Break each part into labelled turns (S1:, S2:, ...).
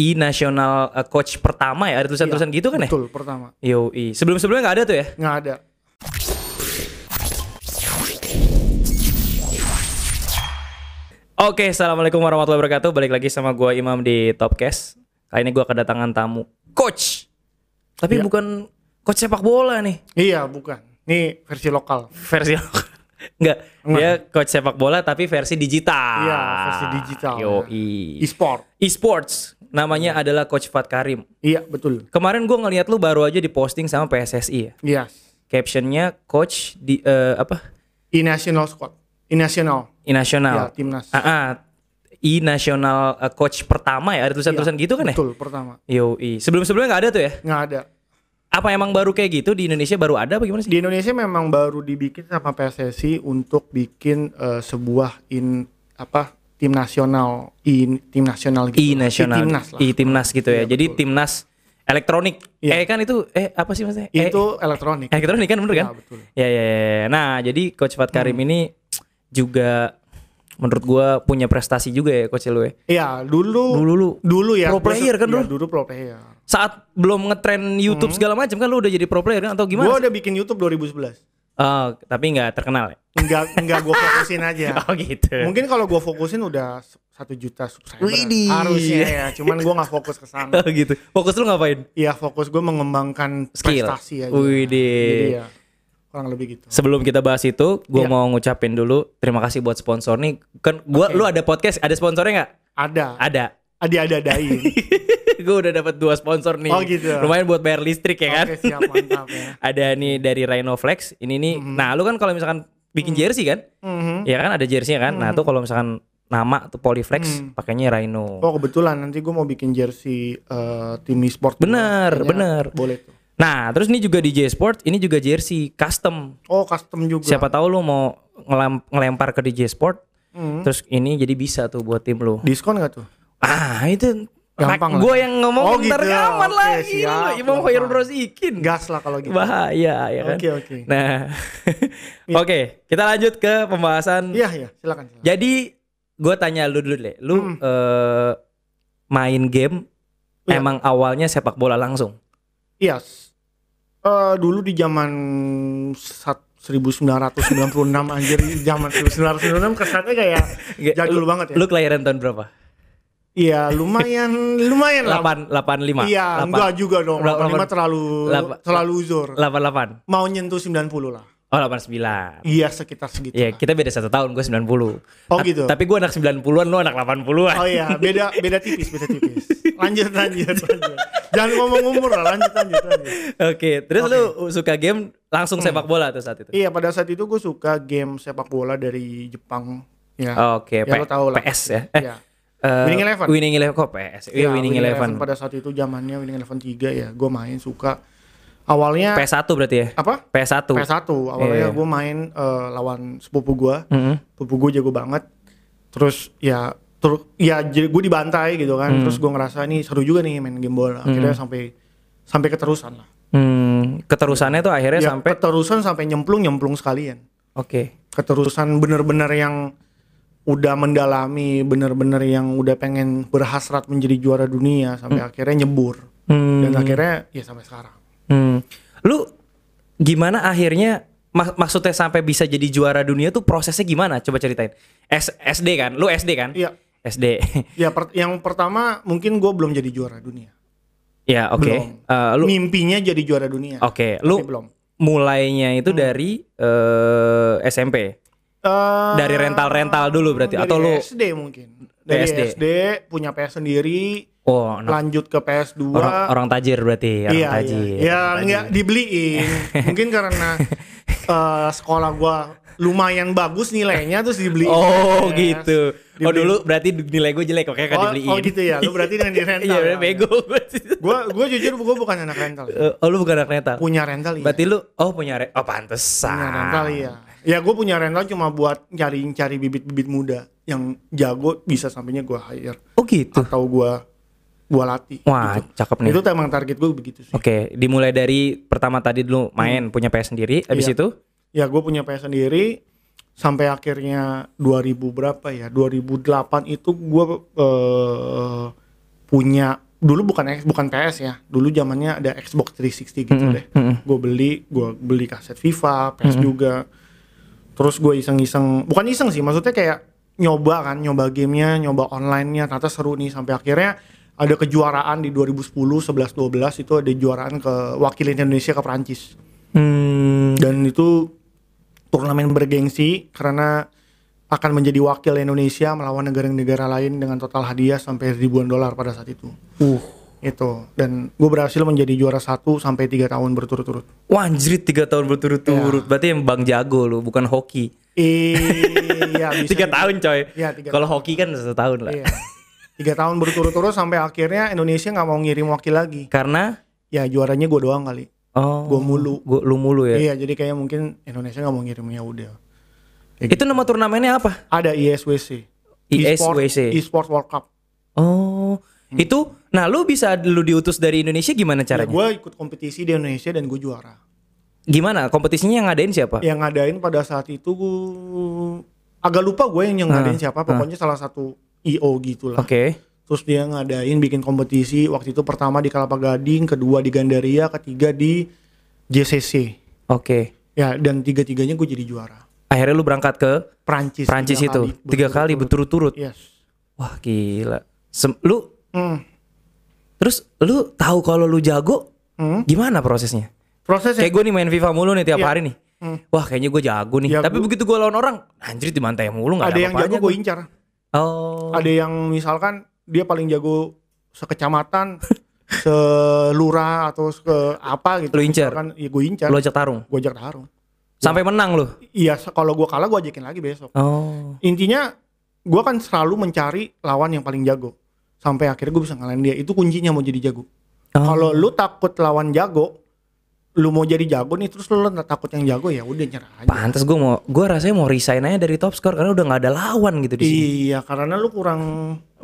S1: I nasional uh, coach pertama ya ada tulisan-tulisan gitu kan ya?
S2: Betul, pertama.
S1: Yoi. Sebelum-sebelumnya nggak ada tuh ya?
S2: Nggak ada.
S1: Oke, assalamualaikum warahmatullahi wabarakatuh. Balik lagi sama gua Imam di Topcast. Kali ini gua kedatangan tamu coach, tapi
S2: Iya.
S1: bukan coach sepak bola nih,
S2: Iya, bukan. Ini versi lokal.
S1: versi Enggak, dia coach sepak bola tapi versi digital.
S2: Iya, versi digital.
S1: Yoi.
S2: E-sport.
S1: E-sports. Namanya adalah Coach Fat Karim.
S2: Iya, betul.
S1: Kemarin gua ngeliat lu baru aja diposting sama PSSI ya.
S2: Iya.
S1: Captionnya coach di eh, apa?
S2: E-national squad. E-national.
S1: I nasional.
S2: Ya, timnas.
S1: Ah, ah. I nasional eh, coach pertama ya ada tulisan-tulisan gitu kan ya?
S2: Betul, pertama.
S1: Yoi. Sebelum-sebelumnya nggak ada tuh ya?
S2: Nggak ada.
S1: Apa emang baru kayak gitu di Indonesia baru ada apa gimana sih?
S2: Di Indonesia memang baru dibikin sama PSSI untuk bikin eh, sebuah in apa tim nasional i tim nasional gitu.
S1: I nasional.
S2: timnas lah.
S1: I timnas gitu ya.
S2: Iya,
S1: Jadi
S2: betul.
S1: timnas elektronik.
S2: Iya.
S1: Eh kan itu eh apa sih maksudnya? Eh,
S2: Itu elektronik.
S1: elektronik kan bener kan?
S2: Iya, betul.
S1: Ya, ya ya ya. Nah, jadi coach Fat Karim
S2: Hmm.
S1: ini juga menurut gua punya prestasi juga ya coach lu ya.
S2: Iya, dulu
S1: Dulu lu
S2: dulu ya.
S1: pro player kan
S2: iya,
S1: dulu?
S2: dulu pro player.
S1: saat belum ngetren YouTube segala macam kan lu udah jadi pro player kan atau gimana? Sih?
S2: udah bikin YouTube 2011.
S1: Oh, tapi nggak terkenal ya?
S2: Enggak enggak gue fokusin aja.
S1: Oh gitu.
S2: Mungkin kalau gue fokusin udah satu juta subscriber.
S1: Widih.
S2: Harusnya ya, cuman gue nggak fokus ke sana.
S1: Oh gitu. Fokus lu ngapain?
S2: Iya, fokus gue mengembangkan
S1: Skill.
S2: prestasi aja.
S1: Widih.
S2: Jadi ya, kurang lebih gitu.
S1: Sebelum kita bahas itu, gue
S2: Iya.
S1: mau ngucapin dulu terima kasih buat sponsor nih. Kan gua
S2: Oke.
S1: lu ada podcast, ada sponsornya nggak?
S2: Ada,
S1: Ada.
S2: Ada-adain.
S1: gue udah dapat dua sponsor nih.
S2: Oh, gitu.
S1: Lumayan buat bayar listrik ya kan.
S2: Oke, siap mantap ya.
S1: ada nih dari Rhinoflex. Ini nih. Nah, lu kan kalau misalkan bikin jersey kan?
S2: Mhm.
S1: Ya kan ada jersey kan? Nah, tuh kalau misalkan nama tuh Polyflex
S2: Hmm.
S1: pakainya Rhino.
S2: Oh kebetulan nanti gue mau bikin jersey eh, tim e-sport. juga.
S1: Bener,
S2: Kayaknya
S1: bener.
S2: Boleh tuh.
S1: Nah, terus ini juga DJ Sport, ini juga jersey custom.
S2: Oh custom juga.
S1: Siapa tahu lu mau ngelem- ngelempar ke DJ Sport,
S2: Mhm.
S1: terus ini jadi bisa tuh buat tim lu.
S2: Diskon gak tuh?
S1: Ah, itu
S2: Gampang.
S1: Gue yang ngomong
S2: Oh,
S1: ntar
S2: gitu.
S1: rekaman
S2: Oke,
S1: lagi.
S2: siap.
S1: Imam. Khairul Rosikin.
S2: Gas lah kalau gitu.
S1: Bahaya ya kan.
S2: Oke oke.
S1: Nah, oke, kita lanjut ke pembahasan.
S2: Iya iya silakan. silakan.
S1: Jadi, gue tanya lu dulu deh. Lu
S2: Hmm.
S1: eh, main game
S2: Iya.
S1: emang awalnya sepak bola langsung.
S2: Iya. s- eh, dulu di zaman sat- 1996 anjir zaman 1996 kesannya kayak jadul
S1: Lu-
S2: banget ya.
S1: Lu kelahiran tahun berapa?
S2: Iya lumayan lumayan lah.
S1: 8 85.
S2: Iya enggak juga dong.
S1: Delapan-
S2: 85 terlalu
S1: Delapan-
S2: terlalu uzur.
S1: 88.
S2: Mau nyentuh 90 lah.
S1: Oh, 89.
S2: Iya sekitar segitu.
S1: Iya, kita beda satu tahun, gue 90.
S2: Oh,
S1: Ta-
S2: gitu.
S1: Tapi gue anak 90-an, lu anak 80-an.
S2: Oh iya, beda beda tipis, beda tipis. Lanjut lanjut lanjut. Jangan ngomong umur lah, lanjut lanjut lanjut.
S1: Oke, terus lu suka game langsung sepak bola tuh saat itu?
S2: Iya, pada saat itu gue suka game sepak bola dari Jepang. Ya.
S1: Oke,
S2: Ya,
S1: P-
S2: lo tahu lah.
S1: PS ya? Eh,
S2: Iya.
S1: Eh,
S2: Winning Eleven.
S1: Winning Eleven kok PS? Iya,
S2: Ya,
S1: Winning Eleven.
S2: pada saat itu zamannya Winning Eleven 3 ya, gue main suka. Awalnya
S1: PS1 berarti ya?
S2: apa?
S1: PS1.
S2: PS1. Awalnya
S1: Iya.
S2: gue main eh, lawan sepupu gue.
S1: Mhm.
S2: Sepupu gue jago banget. Terus ya terus ya gue dibantai gitu kan.
S1: Hmm.
S2: Terus gue ngerasa ini seru juga nih main game bola. Akhirnya sampai sampai keterusan lah.
S1: Hmm, keterusannya tuh akhirnya
S2: Ya,
S1: sampai
S2: keterusan sampai nyemplung nyemplung sekalian.
S1: Oke.
S2: Keterusan bener-bener yang udah mendalami, bener-bener yang udah pengen berhasrat menjadi juara dunia sampai akhirnya nyebur.
S1: Hmm.
S2: Dan akhirnya ya sampai sekarang.
S1: Hmm. Lu gimana akhirnya mak- maksudnya sampai bisa jadi juara dunia tuh prosesnya gimana? Coba ceritain. S SD kan? Lu SD kan?
S2: Iya.
S1: SD.
S2: Ya per- yang pertama mungkin gue belum jadi juara dunia.
S1: ya, oke.
S2: Belum.
S1: Eh, lu
S2: Mimpinya jadi juara dunia.
S1: oke,
S2: Tapi
S1: lu
S2: belum.
S1: mulainya itu dari eh, SMP.
S2: Eh,
S1: Dari rental-rental dulu berarti
S2: dari
S1: atau lu
S2: SD mungkin. Dari
S1: SD.
S2: SD. punya PS sendiri,
S1: oh, anak-
S2: lanjut ke PS2.
S1: orang orang tajir berarti, orang
S2: iya,
S1: tajir.
S2: iya. Ya
S1: orang tajir.
S2: enggak dibeliin. Mungkin karena eh, sekolah gua lumayan bagus nilainya terus dibeliin.
S1: Oh
S2: PS.
S1: gitu. Oh
S2: Dibeliin.
S1: dulu berarti nilai gue jelek oke kan
S2: Oh,
S1: dibeliin.
S2: oh gitu ya. Lu berarti dengan di rental.
S1: Iya,
S2: ya?
S1: bego.
S2: Gua gua jujur gua bukan anak rental.
S1: Eh, oh lu bukan anak rental.
S2: Punya rental iya.
S1: Berarti lu oh punya re oh pantesan.
S2: Punya rental iya. Ya gue punya rental cuma buat cari-cari bibit-bibit muda yang jago bisa sampainya gua hire
S1: Oh gitu.
S2: atau gua gua latih.
S1: Wah,
S2: gitu.
S1: cakep nih.
S2: Itu emang target gue begitu sih.
S1: Oke, dimulai dari pertama tadi dulu main punya PS sendiri, habis
S2: Iya.
S1: itu
S2: Ya gue punya PS sendiri sampai akhirnya 2000 berapa ya? 2008 itu gue eh, punya dulu bukan X- bukan PS ya. Dulu zamannya ada Xbox 360 gitu deh. Gue beli, gue beli kaset FIFA, PS juga. Terus gue iseng-iseng, bukan iseng sih, maksudnya kayak nyoba kan, nyoba gamenya, nyoba online-nya, ternyata seru nih sampai akhirnya ada kejuaraan di 2010, 11, 12 itu ada juaraan ke wakilin Indonesia ke Prancis.
S1: Hmm.
S2: Dan itu turnamen bergengsi karena akan menjadi wakil Indonesia melawan negara-negara lain dengan total hadiah sampai ribuan dolar pada saat itu.
S1: Uh.
S2: Itu dan gue berhasil menjadi juara satu sampai tiga tahun berturut-turut.
S1: Wah 3 tahun berturut-turut. Berarti yang Bang Jago lu, bukan hoki.
S2: Iya.
S1: Tiga tahun coy.
S2: Iya, tiga
S1: Kalau hoki kan satu tahun lah.
S2: Iya. Tiga tahun berturut-turut sampai akhirnya Indonesia nggak mau ngirim wakil lagi.
S1: Karena
S2: Ya juaranya gue doang kali.
S1: oh
S2: Gua mulu.
S1: Gua lu mulu ya.
S2: Iya jadi kayak mungkin Indonesia nggak mau ngirim ya udah.
S1: Itu nama turnamennya apa?
S2: Ada ISWC.
S1: ISWC.
S2: Esports World Cup.
S1: Oh. Itu nah lu bisa lu diutus dari Indonesia gimana
S2: Ya,
S1: caranya?
S2: gue ikut kompetisi di Indonesia dan gue juara.
S1: Gimana? Kompetisinya yang ngadain siapa?
S2: Yang ngadain pada saat itu gue agak lupa gue yang yang ngadain siapa. Pokoknya salah satu IO gitu lah.
S1: Oke.
S2: Terus dia ngadain bikin kompetisi. Waktu itu pertama di Kelapa Gading, kedua di Gandaria, ketiga di JCC.
S1: Oke.
S2: Ya dan tiga-tiganya gue jadi juara.
S1: Akhirnya lu berangkat ke
S2: Prancis.
S1: Prancis
S2: tiga
S1: itu
S2: kali
S1: tiga kali
S2: berturut-turut.
S1: berturut-turut.
S2: Yes.
S1: Wah gila. Sem- lu
S2: Hmm.
S1: terus lu tahu kalau lu jago
S2: Hmm.
S1: gimana prosesnya?
S2: Prosesnya
S1: Kayak gue nih main FIFA mulu nih tiap
S2: Iya.
S1: hari nih. Wah kayaknya gue jago nih.
S2: Ya,
S1: Tapi
S2: gua-
S1: begitu gue lawan orang, anjir dibantai mulu nggak
S2: ada
S1: ada
S2: yang jago
S1: apa-apanya
S2: gue
S1: gua.
S2: incar.
S1: Oh.
S2: Ada yang misalkan dia paling jago sekecamatan, selurah atau ke apa gitu.
S1: Lu incar?
S2: Misalkan, ya gue incar.
S1: Lu ajak tarung.
S2: Gue ajak tarung.
S1: Sampai menang lu.
S2: Iya, kalau gue kalah gue ajakin lagi besok.
S1: Oh.
S2: Intinya gue kan selalu mencari lawan yang paling jago. Sampai akhirnya gue bisa ngalahin dia. Itu kuncinya mau jadi jago.
S1: Oh.
S2: Kalau lu takut lawan jago, lu mau jadi jago nih terus lu nggak takut yang jago ya udah nyerah aja.
S1: Pantes gue mau, gue rasanya mau resign aja dari top score karena udah nggak ada lawan gitu di sini.
S2: Iya, karena lu kurang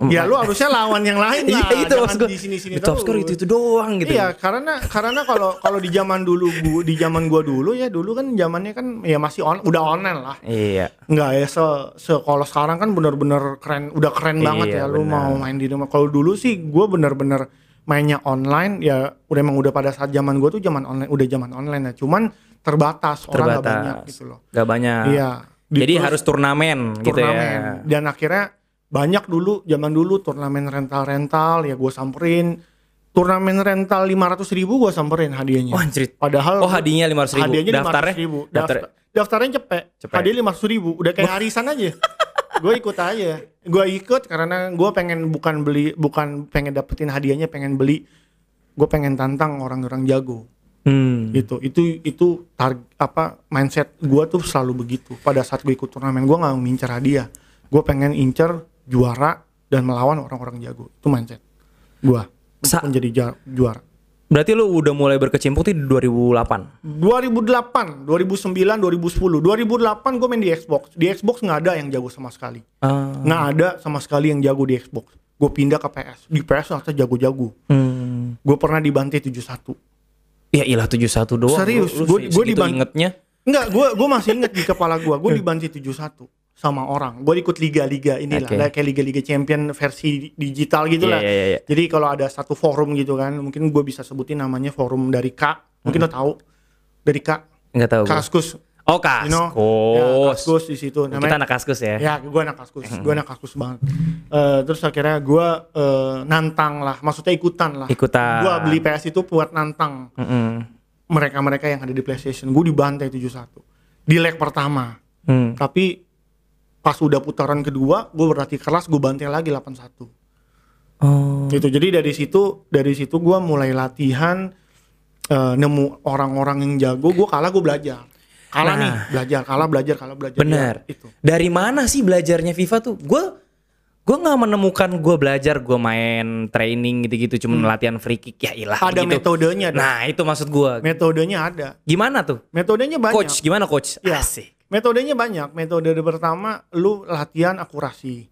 S2: Ya lu harusnya lawan yang lain lah.
S1: Iya itu
S2: Jangan
S1: maksud gue.
S2: di sini-sini
S1: top score itu itu doang gitu.
S2: Iya, karena karena kalau kalau di zaman dulu gua di zaman gua dulu ya dulu kan zamannya kan ya masih on, udah online lah.
S1: Iya.
S2: Enggak ya se, se kalau sekarang kan bener-bener keren udah keren banget ya
S1: Iya,
S2: lu
S1: benar.
S2: mau main di rumah. Kalau dulu sih gua bener-bener mainnya online ya udah emang udah pada saat zaman gua tuh zaman online udah zaman online ya. Cuman terbatas, orang nggak
S1: Terbatas.
S2: banyak gitu loh.
S1: Gak banyak.
S2: Iya.
S1: Jadi
S2: Terus
S1: harus turnamen, gitu ya.
S2: turnamen. Dan akhirnya banyak dulu zaman dulu turnamen rental-rental ya gue samperin turnamen rental 500 ribu gue samperin hadiahnya.
S1: Wah anjrit.
S2: Padahal
S1: Oh hadiahnya 500 ribu.
S2: hadiahnya
S1: Daftarnya?
S2: 500 ribu.
S1: Daftar,
S2: Daftar, daftarnya cepet.
S1: Cepet.
S2: Hadiah 500 ribu. Udah kayak arisan aja. gue ikut aja. Gue ikut karena gue pengen bukan beli, bukan pengen dapetin hadiahnya, pengen beli. Gue pengen tantang orang-orang jago
S1: Hmm.
S2: gitu. Itu itu target apa mindset gue tuh selalu begitu. Pada saat gue ikut turnamen gue nggak ngincer hadiah. Gue pengen incer juara dan melawan orang-orang jago. Itu mindset gue.
S1: Sa-
S2: menjadi ja- juara.
S1: Berarti lu udah mulai berkecimpung di 2008.
S2: 2008, 2009, 2010, 2008 gue main di Xbox. Di Xbox nggak ada yang jago sama sekali.
S1: Ah.
S2: Nggak ada sama sekali yang jago di Xbox. Gue pindah ke PS. Di PS ternyata jago-jago.
S1: Hmm.
S2: Gue pernah dibantai 71.
S1: Ya ilah 71 doang.
S2: Serius,
S1: Lu, lu
S2: gua-
S1: se-
S2: gua
S1: segitu
S2: diban-
S1: ingetnya.
S2: Enggak, gue gue masih inget di kepala gue. Gue dibantai 71 sama orang. Gue ikut liga-liga inilah,
S1: Oke.
S2: lah, kayak liga-liga champion versi digital gitu lah.
S1: Iya, iya, iya.
S2: Jadi kalau ada satu forum gitu kan, mungkin gue bisa sebutin namanya forum dari K. Mungkin lo tahu dari K.
S1: Enggak tahu gua.
S2: Kaskus.
S1: Oh,
S2: You know?
S1: Kaskus.
S2: Ya, Kaskus di situ.
S1: Kita
S2: Namanya
S1: anak Kaskus ya.
S2: Ya, gue anak kaskus, gue anak kaskus banget. Eh, terus akhirnya gue eh, nantang lah, maksudnya ikutan lah.
S1: Ikutan.
S2: Gue beli PS itu buat nantang mereka-mereka yang ada di PlayStation. Gue dibantai 71 di leg pertama.
S1: Hmm.
S2: Tapi pas udah putaran kedua, gue berlatih keras, gue bantai lagi 81.
S1: Oh.
S2: Gitu. Jadi dari situ, dari situ gue mulai latihan, eh, nemu orang-orang yang jago. Gue kalah, gue belajar. Kalah
S1: Nah.
S2: nih, belajar, kalah, belajar, kalah, belajar.
S1: Bener.
S2: Ya, itu.
S1: Dari mana sih belajarnya FIFA tuh? Gue gue nggak menemukan gue belajar gue main training gitu-gitu cuma latihan free kick ya ilah
S2: Hmm. Ada
S1: gitu.
S2: metodenya. dong.
S1: Nah itu maksud gue.
S2: Metodenya ada.
S1: Gimana tuh?
S2: Metodenya banyak.
S1: Coach gimana coach?
S2: Ya.
S1: Asik.
S2: Metodenya banyak. Metode pertama, lu latihan akurasi.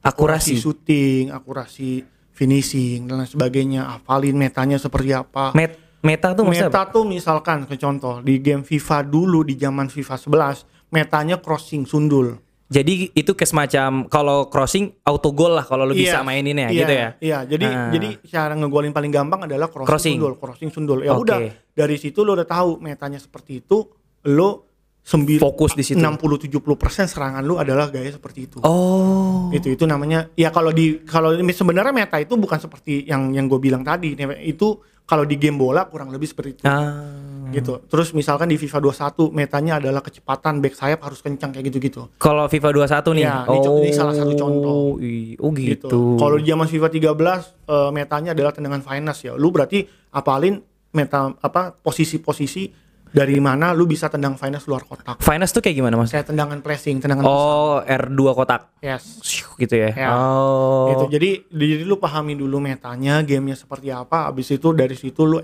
S1: Akurasi.
S2: shooting, akurasi finishing dan lain sebagainya. Hafalin metanya seperti apa.
S1: Met meta tuh
S2: Meta
S1: apa?
S2: tuh misalkan ke contoh di game FIFA dulu di zaman FIFA 11, metanya crossing sundul.
S1: Jadi itu kayak semacam kalau crossing auto goal lah kalau lu bisa
S2: Iya,
S1: maininnya
S2: iya,
S1: gitu ya.
S2: Iya, jadi
S1: Ah.
S2: jadi cara ngegolin paling gampang adalah crossing,
S1: Crossing.
S2: sundul, crossing sundul. Ya
S1: Oke.
S2: udah, dari situ lo udah tahu metanya seperti itu, lo sembil
S1: Fokus di situ.
S2: 60 70% serangan lu adalah gaya seperti itu.
S1: Oh.
S2: Itu itu namanya ya kalau di kalau ini sebenarnya meta itu bukan seperti yang yang gue bilang tadi. Itu kalau di game bola kurang lebih seperti itu.
S1: Ah.
S2: Gitu. Terus misalkan di FIFA 21 metanya adalah kecepatan back sayap harus kencang kayak gitu-gitu.
S1: Kalau FIFA 21 nih.
S2: Ya, ini co- ini salah satu contoh.
S1: i- Oh
S2: gitu.
S1: gitu.
S2: Kalau di zaman FIFA 13 eh, metanya adalah tendangan finesse ya. Lu berarti apalin meta apa posisi-posisi dari mana lu bisa tendang finesse luar kotak.
S1: Finance tuh kayak gimana mas?
S2: Kayak tendangan pressing, tendangan
S1: Oh R2 kotak.
S2: yes.
S1: Gitu ya.
S2: Ya.
S1: Oh.
S2: Gitu. Jadi jadi lu pahami dulu metanya, gamenya seperti apa. Abis itu dari situ lu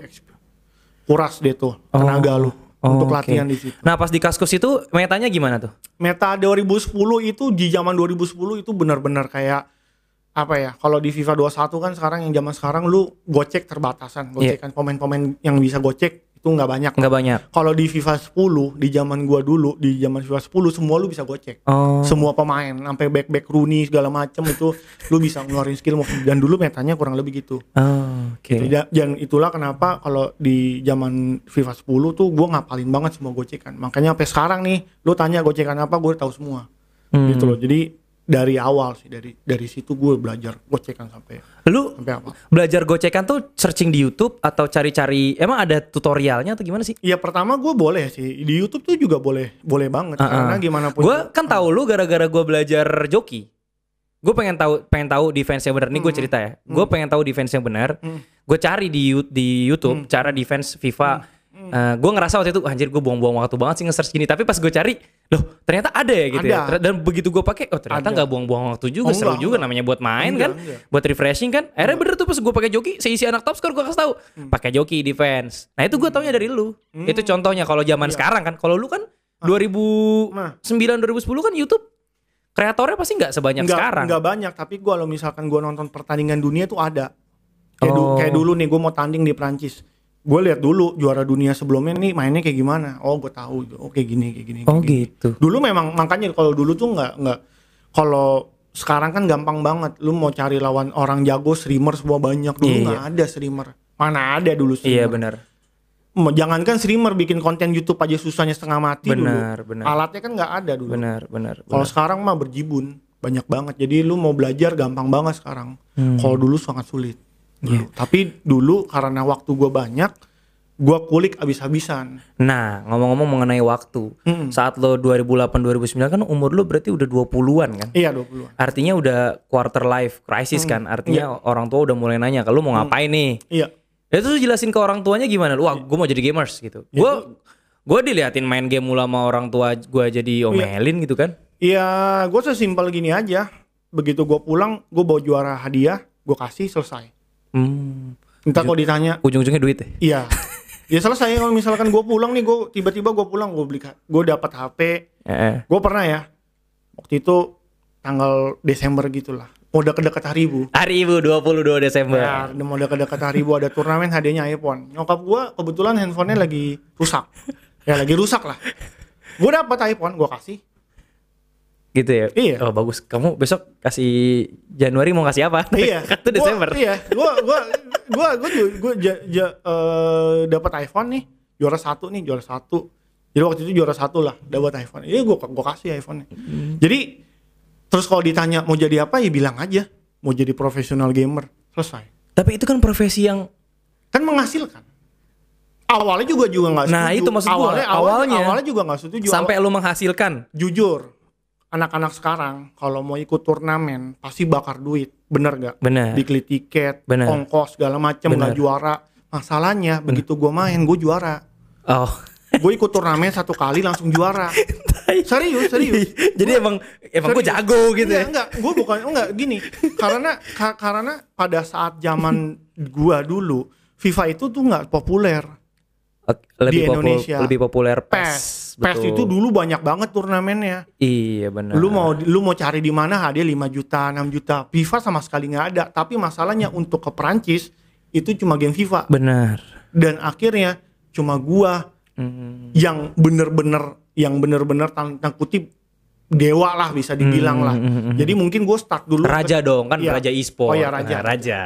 S2: kuras deh tuh tenaga lu
S1: Oh,
S2: untuk
S1: oke.
S2: latihan di situ.
S1: Nah pas di Kaskus itu metanya gimana tuh?
S2: Meta 2010 itu di zaman 2010 itu benar-benar kayak apa ya? Kalau di FIFA 21 kan sekarang yang zaman sekarang lu gocek terbatasan,
S1: Iya.
S2: gocekan pemain-pemain yang bisa gocek itu nggak banyak.
S1: Nggak banyak.
S2: Kalau di FIFA 10 di zaman gua dulu di zaman FIFA 10 semua lu bisa gocek.
S1: Oh.
S2: Semua pemain sampai back back Rooney segala macem itu lu bisa ngeluarin skill dan dulu metanya kurang lebih gitu.
S1: Oh, Oke.
S2: Ja- Dan itulah kenapa kalau di zaman FIFA 10 tuh gua ngapalin banget semua gocekan. Makanya sampai sekarang nih, lu tanya gocekan apa, gue tahu semua.
S1: Hmm.
S2: Gitu loh. Jadi dari awal sih, dari dari situ gue belajar gocekan sampai
S1: Lu
S2: sampai apa?
S1: belajar gocekan tuh searching di YouTube atau cari-cari emang ada tutorialnya atau gimana sih?
S2: Ya pertama gue boleh sih di YouTube tuh juga boleh boleh banget karena gimana pun.
S1: Gue kan tahu lu gara-gara gue belajar joki. Gue pengen tahu pengen tahu defense yang benar. Nih gue cerita ya. Gue pengen tahu defense yang benar.
S2: Hmm.
S1: Gue cari di di YouTube cara defense FIFA. Gue ngerasa waktu itu "Wah, anjir gue buang-buang waktu banget sih nge-search gini. Tapi pas gue cari, loh ternyata ada ya gitu ya.
S2: Ada.
S1: Ter- Dan begitu gue pakai, oh ternyata nggak buang-buang waktu juga.
S2: Oh,
S1: Seru
S2: enggak,
S1: juga
S2: enggak.
S1: namanya buat main
S2: Enggak,
S1: kan,
S2: enggak.
S1: buat refreshing kan. Akhirnya bener tuh pas gue pakai joki, seisi anak top score gue kasih tahu,
S2: Hmm.
S1: pakai joki defense. Nah itu gue taunya dari lu. Itu contohnya kalau zaman sekarang kan. Kalau lu kan 2009 2010 kan YouTube kreatornya pasti nggak sebanyak
S2: Nggak-
S1: sekarang.
S2: nggak banyak tapi gue kalau misalkan gue nonton pertandingan dunia tuh ada kayak, du-
S1: Oh.
S2: kayak dulu nih gue mau tanding di Prancis gue lihat dulu juara dunia sebelumnya nih mainnya kayak gimana oh gue tahu oh kayak gini kayak gini
S1: Oh
S2: kayak gini.
S1: gitu.
S2: dulu memang makanya kalau dulu tuh nggak nggak kalau sekarang kan gampang banget lu mau cari lawan orang jago streamer semua banyak dulu
S1: Iya,
S2: nggak ada streamer mana ada dulu
S1: Iya
S2: streamer
S1: benar.
S2: Mau- jangankan streamer bikin konten YouTube aja susahnya setengah mati
S1: Benar,
S2: dulu
S1: benar.
S2: alatnya kan nggak ada dulu
S1: Benar, benar.
S2: kalau
S1: benar.
S2: sekarang mah berjibun banyak banget. Jadi lu mau belajar gampang banget sekarang. Kalau dulu sangat sulit. Dulu. Tapi dulu karena waktu gua banyak, gua kulik abis-abisan.
S1: Nah, ngomong-ngomong mengenai waktu.
S2: Mm-mm.
S1: Saat lo 2008 2009 kan umur lo berarti udah 20-an kan?
S2: Iya 20-an.
S1: Artinya udah quarter life crisis kan? Artinya orang tua udah mulai nanya, kalau mau ngapain nih?
S2: Iya.
S1: Ya terus jelasin ke orang tuanya gimana? Wah, gue mau jadi gamers gitu. Gue gue diliatin main game mula sama orang tua gue jadi omelin gitu kan?
S2: Iya, gua sesimpel gini aja. Begitu gua pulang, gua bawa juara hadiah, gua kasih selesai.
S1: Hmm,
S2: Entah kalau ditanya,
S1: ujung-ujungnya duit ya?
S2: iya. Ya selesai kalau misalkan gua pulang nih, gua tiba-tiba gua pulang gua beli gua dapat HP,
S1: Eh,
S2: Gue pernah ya waktu itu tanggal Desember gitulah. Mau deket-deket hari ibu.
S1: hari ibu 22 Desember.
S2: Ya, udah mau deket-deket hari ibu ada turnamen hadiahnya iPhone. Nyokap gue kebetulan handphonenya lagi rusak. Ya lagi rusak lah. Gue dapat iPhone, gue kasih.
S1: Gitu ya?
S2: Iya.
S1: Oh bagus. Kamu besok kasih Januari mau kasih apa?
S2: iya.
S1: Itu
S2: Gua-
S1: Desember.
S2: iya. Gue gue gue gue gue dapat iPhone nih juara satu nih juara satu. Jadi waktu itu juara satu lah dapat iPhone. Iya gue gue kasih iPhone. Jadi terus kalau ditanya mau jadi apa ya bilang aja mau jadi profesional gamer selesai.
S1: Tapi itu kan profesi yang
S2: kan menghasilkan. Awalnya juga juga nggak setuju.
S1: Nah, itu maksud gua.
S2: awalnya, awalnya
S1: Awalnya.
S2: awalnya juga nggak setuju.
S1: sampai lu menghasilkan.
S2: jujur anak-anak sekarang kalau mau ikut turnamen pasti bakar duit, bener gak?
S1: Benar.
S2: Diklik tiket,
S1: Bener.
S2: ongkos segala macem
S1: Bener.
S2: nggak juara. Masalahnya begitu gue main gue juara.
S1: Oh.
S2: Gue ikut turnamen satu kali langsung juara. serius serius.
S1: Jadi emang emang gue jago gitu
S2: enggak,
S1: ya.
S2: Enggak, gue bukan enggak gini. karena ka- karena pada saat zaman gua dulu FIFA itu tuh nggak populer.
S1: Lebih popul-
S2: Indonesia.
S1: lebih populer PES.
S2: PES. PES
S1: betul.
S2: itu dulu banyak banget turnamennya.
S1: Iya benar.
S2: Lu mau lu mau cari di mana hadiah 5 juta, 6 juta. FIFA sama sekali nggak ada. Tapi masalahnya untuk ke Perancis itu cuma game FIFA.
S1: benar.
S2: Dan akhirnya cuma gua
S1: Hmm.
S2: yang bener-bener yang bener-bener tanda kutip dewa lah bisa dibilang lah. Jadi mungkin gue start dulu.
S1: Raja dong kan
S2: Iya.
S1: raja e-sport.
S2: Oh iya, raja.
S1: Nah, raja.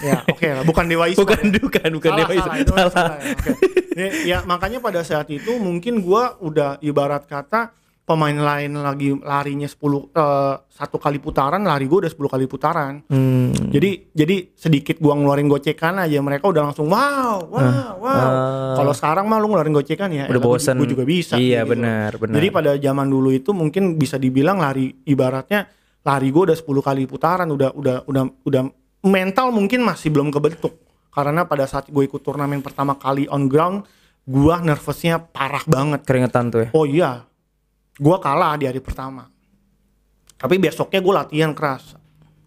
S2: Ya, oke lah, bukan dewa e-sport.
S1: Bukan bukan bukan
S2: salah,
S1: dewa
S2: salah,
S1: e-sport.
S2: itu
S1: Salah.
S2: salah, ya, oke. Ya, ya, makanya pada saat itu mungkin gua udah ibarat kata pemain lain lagi larinya 10 eh, satu kali putaran, lari gua udah 10 kali putaran.
S1: Hmm.
S2: Jadi jadi sedikit gua ngeluarin gocekan aja mereka udah langsung wow, wow, wow.
S1: ah.
S2: Kalau sekarang mah lu ngeluarin gocekan ya,
S1: Udah bosen.
S2: gua juga bisa.
S1: Iya,
S2: gitu.
S1: benar, benar.
S2: Jadi pada zaman dulu itu mungkin bisa dibilang lari ibaratnya lari gua udah 10 kali putaran, udah udah udah udah mental mungkin masih belum kebentuk. Karena pada saat gue ikut turnamen pertama kali on ground, gua nervousnya parah banget.
S1: Keringetan tuh ya.
S2: Oh iya, gua kalah di hari pertama. Tapi besoknya gue latihan keras.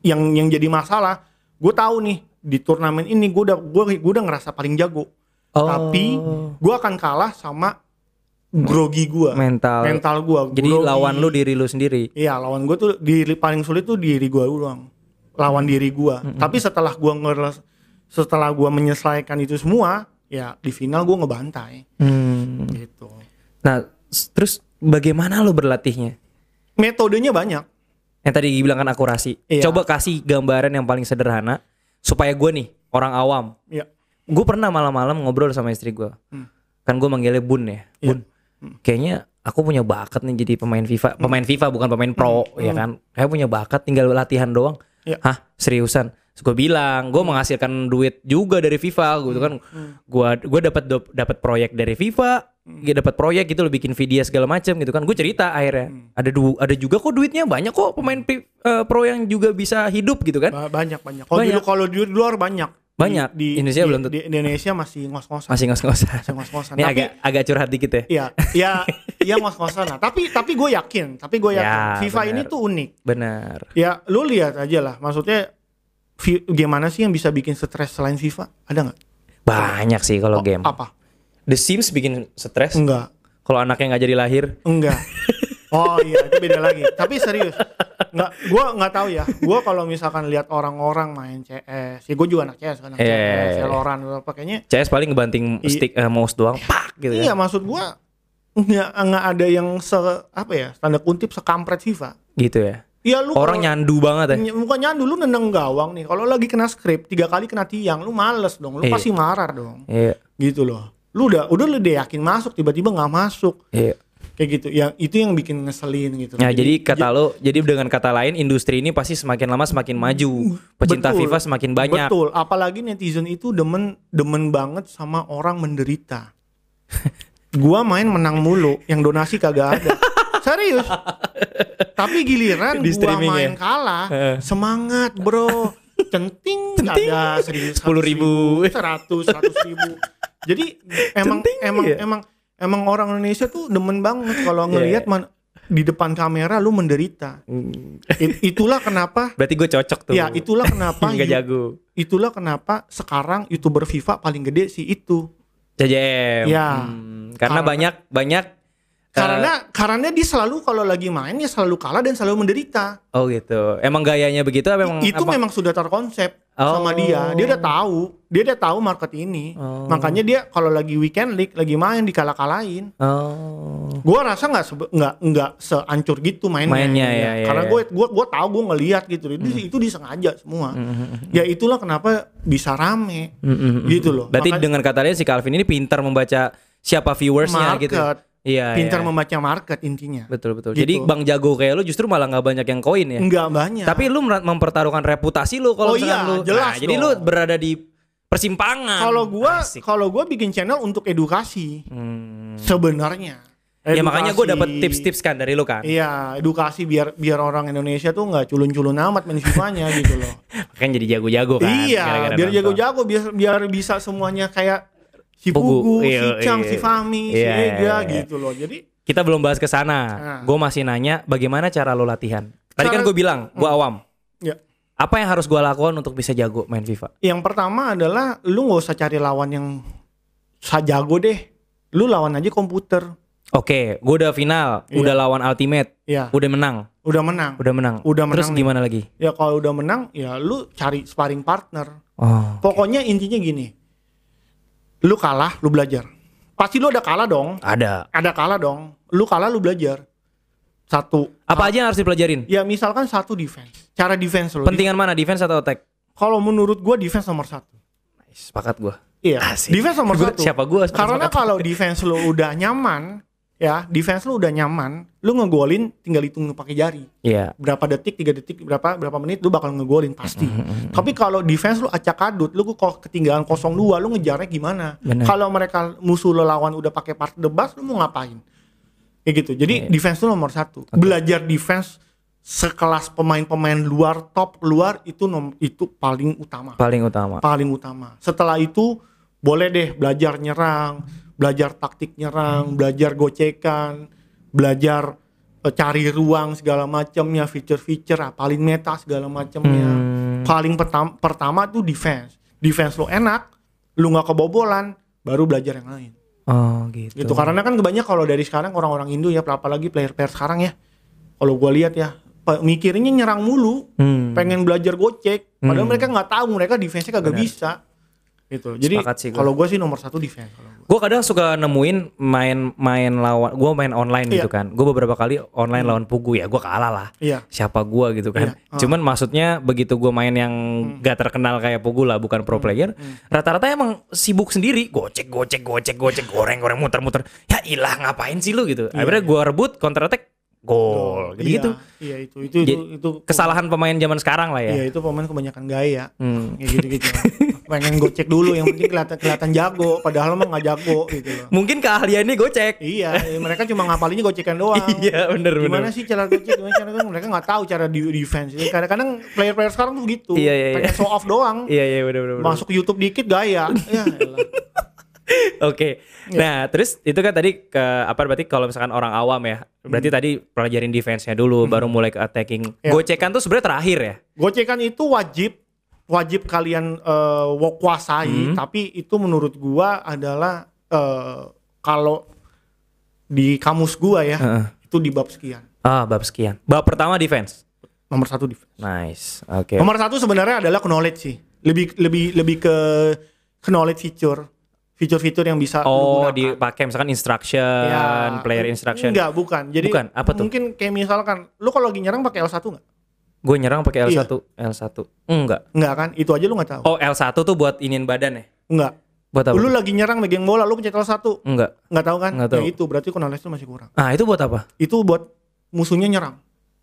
S2: Yang yang jadi masalah, gue tahu nih di turnamen ini gue udah gue udah ngerasa paling jago.
S1: Oh.
S2: Tapi gue akan kalah sama grogi gue.
S1: Mental.
S2: Mental gue.
S1: Jadi lawan lu diri lu sendiri.
S2: Iya lawan gue tuh diri paling sulit tuh diri gue doang. Lawan diri gue. Tapi setelah gue ngeres, setelah gue menyelesaikan itu semua, ya di final gue ngebantai.
S1: Hmm.
S2: Gitu.
S1: Nah, terus bagaimana lu berlatihnya?
S2: Metodenya banyak.
S1: Yang tadi bilang kan akurasi.
S2: Iya.
S1: Coba kasih gambaran yang paling sederhana supaya gue nih orang awam.
S2: Iya.
S1: Gue pernah malam-malam ngobrol sama istri gue. Kan gue manggilnya Bun ya.
S2: Iya.
S1: Bun. Kayaknya aku punya bakat nih jadi pemain FIFA. Pemain FIFA bukan pemain pro ya kan. Kayak punya bakat tinggal latihan doang.
S2: Iya.
S1: Hah seriusan? Gue bilang gue menghasilkan duit juga dari FIFA gitu kan. Gue gue dapat dapat proyek dari FIFA. Gue dapat proyek gitu lo bikin video segala macam gitu kan. Gue cerita akhirnya ada du ada juga kok duitnya banyak kok pemain pri- eh, pro yang juga bisa hidup gitu kan.
S2: Ba- banyak banyak. Kalau di kalau di luar banyak.
S1: Banyak.
S2: Di, di
S1: Indonesia
S2: di-
S1: belum tentu.
S2: Di Indonesia masih ngos-ngosan.
S1: Masih ngos-ngosan.
S2: Masih ngos-ngosan.
S1: Ini
S2: Tapi-
S1: agak agak curhat dikit ya.
S2: Iya, iya, iya ngos-ngosan lah. Tapi tapi gue yakin, tapi gue yakin
S1: Ya,
S2: FIFA
S1: benar.
S2: ini tuh unik.
S1: Benar.
S2: Ya, lu lihat aja lah. Maksudnya gimana sih yang bisa bikin stres selain FIFA? Ada nggak?
S1: Banyak sih kalau game.
S2: Apa?
S1: The Sims bikin stres.
S2: Enggak,
S1: Kalau anaknya nggak jadi lahir.
S2: enggak. Oh iya, itu beda lagi. Tapi serius, nggak, gue nggak tahu ya. Gue kalau misalkan lihat orang-orang main CS, ya gue juga anak CS kan, anak
S1: Iya,
S2: CS,
S1: iya, iya.
S2: Valorant, apa kayaknya
S1: CS paling ngebanting
S2: I-
S1: stick eh, mouse doang, pak gitu
S2: Iya
S1: ya.
S2: maksud gua nggak nggak ada yang se apa ya tanda kutip sekampret FIFA.
S1: Gitu ya.
S2: Iya lu
S1: Orang
S2: kalau-
S1: nyandu banget ya.
S2: ny- bukan nyandu lu nendang gawang nih. Kalau lagi kena skrip tiga kali kena tiang, lu males dong. Lu
S1: Iya.
S2: pasti marah dong.
S1: Iya.
S2: Gitu loh. Lu udah udah lu udah yakin masuk tiba-tiba nggak masuk.
S1: Iya.
S2: Kayak gitu. Yang itu yang bikin ngeselin gitu.
S1: Ya, jadi kata lo, jadi dengan kata lain industri ini pasti semakin lama semakin maju. Pecinta
S2: Betul.
S1: FIFA semakin banyak.
S2: Betul, apalagi netizen itu demen demen banget sama orang menderita. gua main menang mulu, yang donasi kagak ada. Serius. Tapi giliran
S1: Di
S2: gua main
S1: ya?
S2: kalah, semangat bro. Centing, ada serius
S1: 10.000.
S2: seratus seratus ribu. Jadi emang
S1: Centing,
S2: emang
S1: ya?
S2: emang emang orang Indonesia tuh demen banget kalau ngelihat
S1: Iya.
S2: man- di depan kamera lu menderita.
S1: Hmm.
S2: It- itulah kenapa
S1: Berarti gue cocok tuh.
S2: Ya itulah kenapa
S1: Nggak
S2: you-
S1: jago.
S2: itulah kenapa sekarang youtuber FIFA paling gede sih itu.
S1: JJM.
S2: Ya.
S1: Hmm, karena
S2: Karena-
S1: banyak banyak.
S2: Karena karena dia selalu kalau lagi main dia selalu kalah dan selalu menderita.
S1: oh gitu. Emang gayanya begitu? apa Emang
S2: itu
S1: apa?
S2: memang sudah terkonsep
S1: Oh.
S2: sama dia. Dia udah tahu, dia udah tahu market ini.
S1: Oh.
S2: Makanya dia kalau lagi weekend league lagi main dikalah-kalahin.
S1: Oh.
S2: Gua rasa nggak nggak nggak seancur gitu mainnya.
S1: Mainnya, ya, ya,
S2: Karena
S1: ya.
S2: gue gua gua tahu gue ngelihat gitu. Itu itu disengaja semua. Ya itulah kenapa bisa rame.
S1: Mm, mm, mm.
S2: Gitu loh.
S1: Berarti
S2: Makanya-
S1: dengan kata lain si Calvin ini pintar membaca siapa viewersnya
S2: market.
S1: gitu. Iya.
S2: pintar
S1: iya.
S2: membaca market intinya.
S1: Betul betul.
S2: Gitu.
S1: Jadi Bang Jago kayak lu justru malah nggak banyak yang koin ya.
S2: Enggak banyak.
S1: Tapi lu mempertaruhkan reputasi lu kalau
S2: Oh iya,
S1: lu.
S2: jelas
S1: Nah, jadi lu berada di persimpangan.
S2: kalau gua kalau gua bikin channel untuk edukasi
S1: Hmm.
S2: sebenarnya.
S1: Ya makanya gue
S2: Edukasi.
S1: dapat tips-tips kan dari lu kan.
S2: Iya, edukasi biar biar orang Indonesia tuh nggak culun-culun amat main FIFA-nya gitu loh.
S1: Makanya jadi jago-jago kan.
S2: iya,
S1: gara-gara
S2: biar
S1: nonton.
S2: jago-jago biar biar bisa semuanya kayak si
S1: Pugu.
S2: Pugu,
S1: Iya,
S2: si Cang,
S1: iya.
S2: si Fami, si
S1: Iya,
S2: Ega
S1: iya, iya.
S2: gitu loh. Jadi
S1: Kita belum bahas ke sana.
S2: Nah.
S1: Gue masih nanya bagaimana cara lo latihan. Tadi kan
S2: Cara-
S1: gue bilang, gue awam.
S2: ya
S1: Apa yang harus gue lakukan untuk bisa jago main FIFA?
S2: yang pertama adalah lu nggak usah cari lawan yang jago deh. Lu lawan aja komputer.
S1: Oke, gue udah final,
S2: Iya.
S1: udah lawan Ultimate,
S2: Ya,
S1: udah menang,
S2: udah menang.
S1: udah menang.
S2: Udah
S1: Terus
S2: menang nih.
S1: gimana lagi?
S2: Ya kalau udah menang, ya lu cari sparring partner.
S1: Oh,
S2: Pokoknya intinya gini. Lu kalah, lu belajar. Pasti lu ada kalah dong.
S1: ada.
S2: Ada kalah dong. Lu kalah, lu belajar. Satu.
S1: Apa aja yang harus dipelajarin?
S2: Ya misalkan satu defense. Cara defense lo.
S1: Pentingan mana? Defense atau attack?
S2: Kalau menurut gua defense nomor satu.
S1: Nice, Sepakat gua.
S2: Iya.
S1: Asik.
S2: Defense nomor
S1: Gua-
S2: satu.
S1: siapa gua?
S2: Karena kalau defense lo udah nyaman, ya defense lo udah nyaman, lu ngegolin tinggal hitung pakai jari.
S1: Iya.
S2: Berapa detik, tiga detik, berapa berapa menit lu bakal ngegolin pasti.
S1: Mm-hmm,
S2: Tapi kalau defense lu acak adut, lu kok ketinggalan 0-2, lu ngejarnya gimana? Kalau mereka musuh lo lawan udah pakai part the bus, lu mau ngapain? Kayak gitu. Jadi
S1: Iya.
S2: defense itu nomor satu. Belajar defense sekelas pemain-pemain luar top luar itu nom itu paling utama
S1: Paling utama.
S2: paling utama. Setelah itu boleh deh belajar nyerang, belajar taktik nyerang, belajar gocekan, belajar eh, cari ruang segala macamnya, feature-feature ah, paling meta segala macamnya.
S1: Hmm.
S2: Paling pertama pertama tuh defense. Defense lo enak, lu nggak kebobolan, baru belajar yang lain.
S1: Oh gitu.
S2: Gitu karena kan kebanyakan kalau dari sekarang orang-orang Indo ya apalagi player-player sekarang ya. Kalau gua lihat ya mikirnya nyerang mulu,
S1: Hmm.
S2: pengen belajar gocek, padahal
S1: Hmm.
S2: mereka nggak tahu mereka defense-nya kagak
S1: Benar.
S2: bisa. Gitu. Jadi kalau gue sih nomor satu defense.
S1: Gue kadang suka nemuin main-main lawan, gue main online
S2: Iya.
S1: gitu kan. Gue beberapa kali online lawan Pugu ya, gue kalah lah.
S2: Iya.
S1: Siapa gue gitu kan.
S2: Iya. Ah. Hmm.
S1: Cuman maksudnya begitu gue main yang gak terkenal kayak Pugu lah, bukan pro player. Rata-rata emang sibuk sendiri, gocek, gocek, gocek, gocek, goreng, goreng, muter-muter. Ya ilah ngapain sih lu gitu. Akhirnya gue rebut, counter attack, gol. Gitu gitu.
S2: Iya, iya itu itu itu, itu
S1: Kesalahan pemain zaman sekarang lah
S2: Iya
S1: ya.
S2: itu pemain kebanyakan gaya.
S1: Hmm.
S2: Ya gitu-gitu. lah. pengen gocek dulu yang penting kelihatan kelihatan jago padahal emang nggak jago gitu loh.
S1: Mungkin keahliannya gocek.
S2: Iya, mereka cuma ngapalinnya gocekan doang.
S1: Iya bener bener.
S2: Gimana sih cara gocek? Gimana cara gocek? Mereka nggak tahu cara di defense. Jadi Kadang-kadang player-player sekarang tuh gitu.
S1: Iya, iya,
S2: pengen
S1: iya.
S2: show off doang.
S1: Iya iya bener bener. bener.
S2: Masuk YouTube dikit gaya. ya.
S1: Oke.
S2: Iya.
S1: Nah, terus itu kan tadi ke apa berarti kalau misalkan orang awam ya, berarti tadi pelajarin defense-nya dulu baru mulai ke attacking.
S2: Hmm. Iya.
S1: Gocekan tuh sebenarnya terakhir ya.
S2: Gocekan itu wajib wajib kalian wo- kuasai,
S1: Hmm.
S2: tapi itu menurut gua adalah eh, kalau di kamus gua ya,
S1: Heeh.
S2: itu di bab sekian.
S1: Ah, bab sekian. Bab pertama defense.
S2: Nomor satu defense.
S1: Nice. Oke.
S2: Nomor satu sebenarnya adalah knowledge sih. Lebih lebih lebih ke knowledge feature. Fitur-fitur yang bisa
S1: Oh, dipakai misalkan instruction,
S2: Ya,
S1: player instruction.
S2: Enggak, bukan. Jadi
S1: Bukan, apa tuh?
S2: mungkin kayak misalkan lu kalau lagi nyerang pakai L1 enggak?
S1: Gue nyerang pakai
S2: Iya.
S1: L1, L1. Enggak.
S2: Enggak kan? Itu aja lu nggak tahu.
S1: Oh, L1 tuh buat inin badan ya?
S2: Enggak.
S1: Buat apa?
S2: Lu lagi nyerang megang bola, lu pencet L1.
S1: Enggak.
S2: Enggak tahu kan?
S1: Nggak tahu.
S2: Ya itu berarti knowledge lu masih kurang.
S1: Ah, itu buat apa?
S2: Itu buat musuhnya nyerang.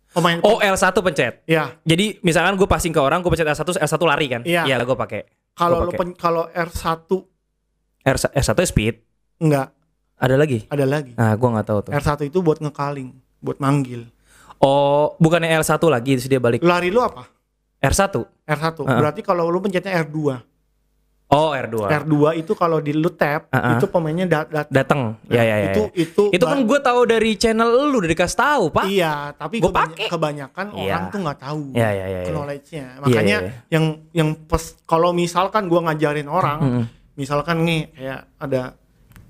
S2: Pemain
S1: Oh, L1 pencet.
S2: ya.
S1: Jadi misalkan gue passing ke orang, gue pencet L1, L1 lari kan?
S2: Iya.
S1: Iya, gue pakai.
S2: Kalau
S1: Gua
S2: lu kalau R1
S1: R1, R1 speed.
S2: enggak,
S1: Ada lagi?
S2: ada lagi.
S1: Nah, gue nggak tahu tuh.
S2: R1 itu buat ngekaling, buat manggil.
S1: Oh, bukannya L1 lagi terus dia balik.
S2: Lari lu apa?
S1: R1.
S2: R1.
S1: Heeh.
S2: Berarti kalau lu pencetnya R2.
S1: Oh, R2.
S2: R2 itu kalau di lu tap,
S1: Heeh.
S2: itu pemainnya dat dat
S1: Datang. Ya, ya, ya.
S2: itu
S1: ya.
S2: itu
S1: Itu kan gue tahu dari channel lu udah dikasih tahu, Pak.
S2: Iya, tapi
S1: Gua
S2: kebany-
S1: pakai.
S2: kebanyakan
S1: Iya.
S2: orang tuh nggak tahu
S1: Iya, iya, iya, iya.
S2: knowledge-nya. Makanya
S1: iya.
S2: yang yang pes, kalau misalkan gua ngajarin orang,
S1: Mm-mm.
S2: misalkan nih kayak ada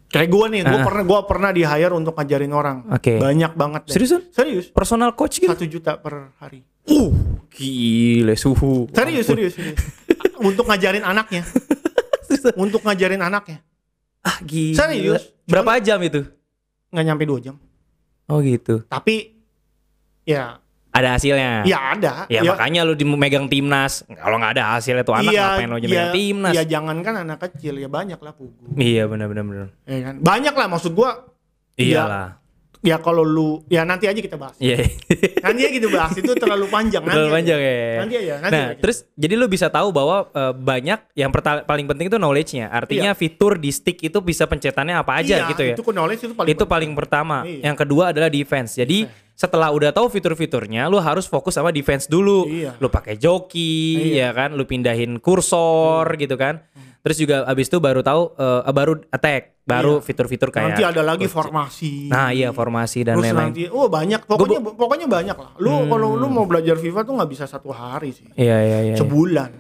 S2: kayak gua nih, gua
S1: Ah.
S2: pernah gua pernah di hire untuk ngajarin orang.
S1: Oke.
S2: Banyak banget. deh.
S1: Seriusan?
S2: Serius.
S1: Personal coach gitu.
S2: Satu juta per hari.
S1: Uh, gile suhu.
S2: Serius, serius, serius. untuk ngajarin anaknya. untuk ngajarin anaknya.
S1: Ah, gila.
S2: Serius?
S1: Berapa jam itu?
S2: Nggak nyampe dua jam.
S1: Oh, gitu.
S2: Tapi ya,
S1: Ada hasilnya.
S2: ya ada.
S1: Ya, makanya lu dimegang timnas. Kalau nggak ada hasilnya tuh anak
S2: iya,
S1: ngapain lo
S2: iya,
S1: megang timnas?
S2: Iya, jangan kan anak kecil ya banyak lah pugu.
S1: Iya, benar benar benar.
S2: Ya kan? Banyak lah maksud gua. Iya.
S1: Iyalah.
S2: Ya kalau lu ya nanti aja kita bahas.
S1: Iya.
S2: Nanti aja kita bahas itu terlalu panjang nanti.
S1: Terlalu
S2: aja.
S1: panjang ya.
S2: Nanti aja, nanti
S1: nah,
S2: aja.
S1: terus jadi lu bisa tahu bahwa eh, banyak yang paling penting itu knowledge-nya. Artinya fitur di stick itu bisa pencetannya apa aja
S2: Iya,
S1: gitu ya.
S2: Itu knowledge itu paling
S1: itu paling pertama.
S2: Iya.
S1: Yang kedua adalah defense. Jadi setelah udah tahu fitur-fiturnya, lu harus fokus sama defense dulu.
S2: Iya.
S1: Lu pakai joki,
S2: Iya.
S1: ya kan? Lu pindahin kursor gitu kan. Terus juga abis itu baru tahu eh, baru attack, baru
S2: Iya.
S1: fitur-fitur kayak
S2: nanti ada lagi formasi.
S1: Nah, iya formasi dan lain-lain.
S2: nanti oh banyak pokoknya pokoknya banyak lah. Lu kalau lu mau belajar FIFA tuh nggak bisa satu hari sih.
S1: Iya, iya, iya.
S2: Sebulan.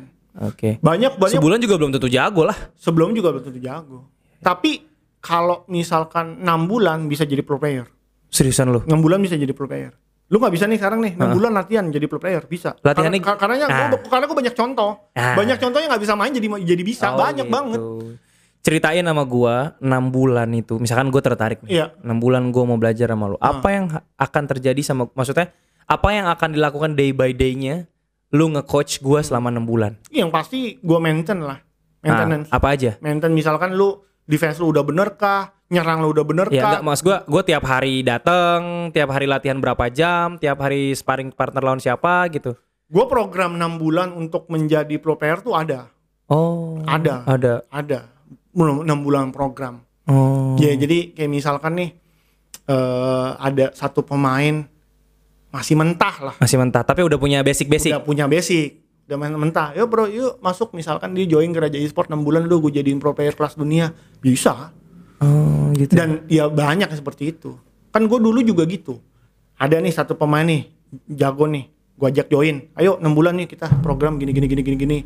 S1: Oke.
S2: Banyak banyak
S1: Sebulan juga belum tentu jago lah.
S2: sebelum juga belum tentu jago. Tapi kalau misalkan 6 bulan bisa jadi pro player.
S1: Seriusan lu?
S2: 6 bulan bisa jadi pro player. Lu nggak bisa nih sekarang nih 6 bulan latihan jadi pro player bisa.
S1: Latihannya-
S2: karena, karena
S1: Ah.
S2: gua, karena gua banyak contoh.
S1: Ah.
S2: Banyak contoh yang nggak bisa main jadi jadi bisa.
S1: Oh,
S2: banyak
S1: gitu.
S2: banget.
S1: ceritain sama gua 6 bulan itu misalkan gue tertarik nih
S2: Iya.
S1: 6 bulan gua mau belajar sama lu apa yang ha- akan terjadi sama maksudnya apa yang akan dilakukan day by day-nya lu nge-coach gua selama 6 bulan
S2: Yang pasti gue maintain lah. Maintenance.
S1: Nah, apa aja
S2: Maintain misalkan lu defense lu udah bener kah? Nyerang lu udah bener
S1: ya
S2: kah?
S1: enggak mas gua gua tiap hari dateng tiap hari latihan berapa jam tiap hari sparring partner lawan siapa gitu
S2: Gue program 6 bulan untuk menjadi pro player tuh ada.
S1: oh
S2: Ada.
S1: ada
S2: Ada. 6 bulan program.
S1: oh
S2: Ya jadi kayak misalkan nih eh ada satu pemain masih mentah lah.
S1: masih mentah tapi udah punya basic basic
S2: Udah punya basic. Udah main mentah. Yuk bro, yuk masuk misalkan dia join Raja Esport 6 bulan udah gue jadiin pro player kelas dunia. Bisa.
S1: Oh gitu
S2: Dan ya banyak seperti itu. Kan gue dulu juga gitu. Ada nih satu pemain nih jago nih. Gue ajak join. Ayo 6 bulan nih kita program gini gini gini gini gini.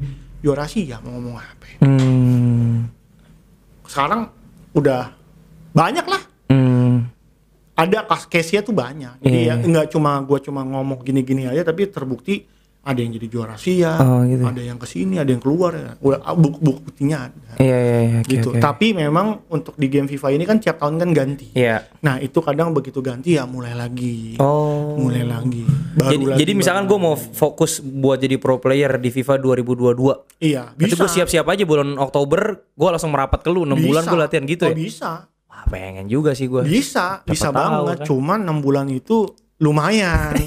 S2: Juara sih ya mau ngomong apa ya.
S1: hmm.
S2: Sekarang udah banyak lah.
S1: Hmm.
S2: Ada kas case-nya tuh banyak. Jadi
S1: Iya.
S2: ya nggak cuma gue cuma ngomong gini-gini aja tapi terbukti ada yang jadi juara Asia,
S1: Oh, gitu.
S2: ada yang ke sini, ada yang keluar ya. Udah buk buktinya ada.
S1: Iya iya iya
S2: gitu.
S1: oke.
S2: Tapi memang untuk di game FIFA ini kan tiap tahun kan ganti.
S1: Iya.
S2: Nah itu kadang begitu ganti ya mulai lagi,
S1: Oh.
S2: mulai lagi. Baru
S1: jadi
S2: lagi,
S1: jadi misalkan gue mau fokus buat jadi pro player di FIFA 2022.
S2: iya bisa.
S1: gue siap-siap aja bulan Oktober gue langsung merapat ke lu 6 bulan
S2: Bisa.
S1: gue latihan gitu
S2: Oh,
S1: ya.
S2: Bisa,
S1: Wah, pengen juga sih gue.
S2: bisa, bisa
S1: tahu,
S2: banget.
S1: kan.
S2: Cuman enam bulan itu lumayan.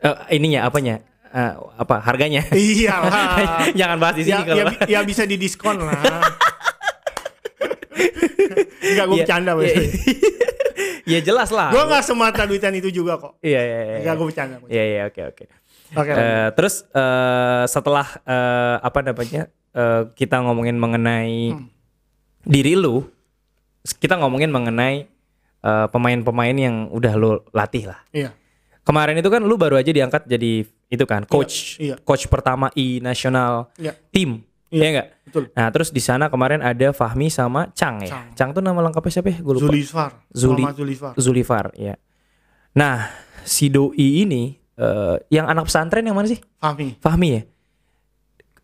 S1: Eh, ininya apanya? Eh, apa harganya?
S2: Iyalah.
S1: Jangan bahas di
S2: ya,
S1: sini kalau.
S2: ya, ya bisa didiskon lah. Enggak gue
S1: Iya,
S2: bercanda
S1: iya.
S2: maksudnya.
S1: ya jelas lah.
S2: Gue nggak semata duitan itu juga kok.
S1: Iya iya iya.
S2: Enggak gue bercanda.
S1: Iya iya oke oke.
S2: Oke.
S1: Eh, terus eh, setelah eh, apa namanya eh, kita ngomongin mengenai
S2: Hmm.
S1: diri lu, kita ngomongin mengenai eh, pemain-pemain yang udah lu latih lah.
S2: Iya.
S1: Kemarin itu kan lu baru aja diangkat jadi itu kan coach,
S2: iya.
S1: coach pertama I nasional
S2: Iya.
S1: tim,
S2: Iya,
S1: iya enggak?
S2: betul.
S1: Nah terus di sana kemarin ada Fahmi sama Chang ya.
S2: Chang.
S1: Chang, tuh nama lengkapnya siapa ya? Gue lupa.
S2: Zulifar.
S1: Zuli-
S2: Zulifar.
S1: Zulifar, ya. Nah si Doi ini eh, yang anak pesantren yang mana sih?
S2: Fahmi.
S1: Fahmi ya?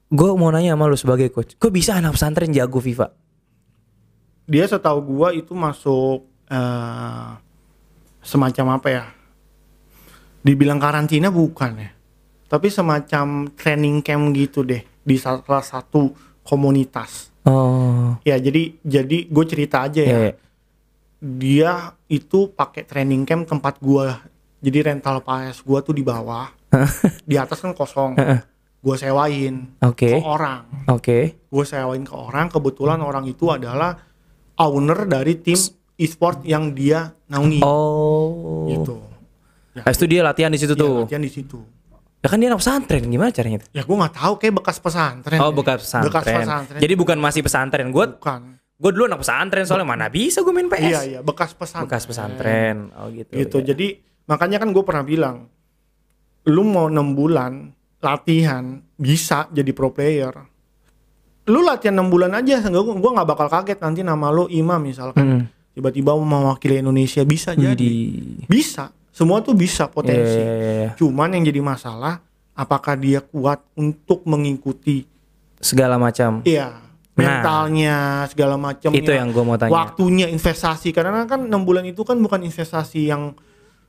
S1: Gue mau nanya sama lu sebagai coach, kok bisa anak pesantren jago FIFA?
S2: Dia setahu gua itu masuk eh semacam apa ya? Dibilang karantina bukan ya. Tapi semacam training camp gitu deh di salah satu komunitas.
S1: Oh,
S2: Ya jadi jadi gue cerita aja ya.
S1: ya, ya.
S2: Dia itu pakai training camp tempat gua. Jadi rental PS gua tuh di bawah. di atas kan kosong. Gua sewain
S1: Oke,
S2: ke orang.
S1: oke.
S2: Gue sewain ke orang. Kebetulan orang itu adalah owner dari tim e-sport yang dia naungi.
S1: Oh,
S2: Gitu. Ya,
S1: Habis itu dia latihan di situ
S2: dia
S1: tuh.
S2: latihan di situ.
S1: Ya kan dia anak pesantren, gimana caranya itu?
S2: Ya gue nggak tahu kayak bekas pesantren.
S1: Oh, bekas pesantren.
S2: Bekas pesantren.
S1: Jadi bukan masih pesantren. Gue
S2: bukan.
S1: gue dulu anak pesantren soalnya mana bisa gue main PS.
S2: Iya iya bekas pesantren.
S1: Bekas pesantren. Oh gitu.
S2: gitu
S1: ya.
S2: jadi makanya kan gue pernah bilang lu mau enam bulan latihan bisa jadi pro player lu latihan enam bulan aja gue nggak bakal kaget nanti nama lu Imam misalkan
S1: Hmm.
S2: tiba-tiba mau mewakili Indonesia bisa jadi
S1: Di
S2: bisa semua tuh bisa potensi
S1: Iya, iya, iya.
S2: cuman yang jadi masalah apakah dia kuat untuk mengikuti
S1: segala macam.
S2: iya mentalnya segala macam
S1: Itu yang gua mau tanya.
S2: waktunya investasi karena kan enam bulan itu kan bukan investasi yang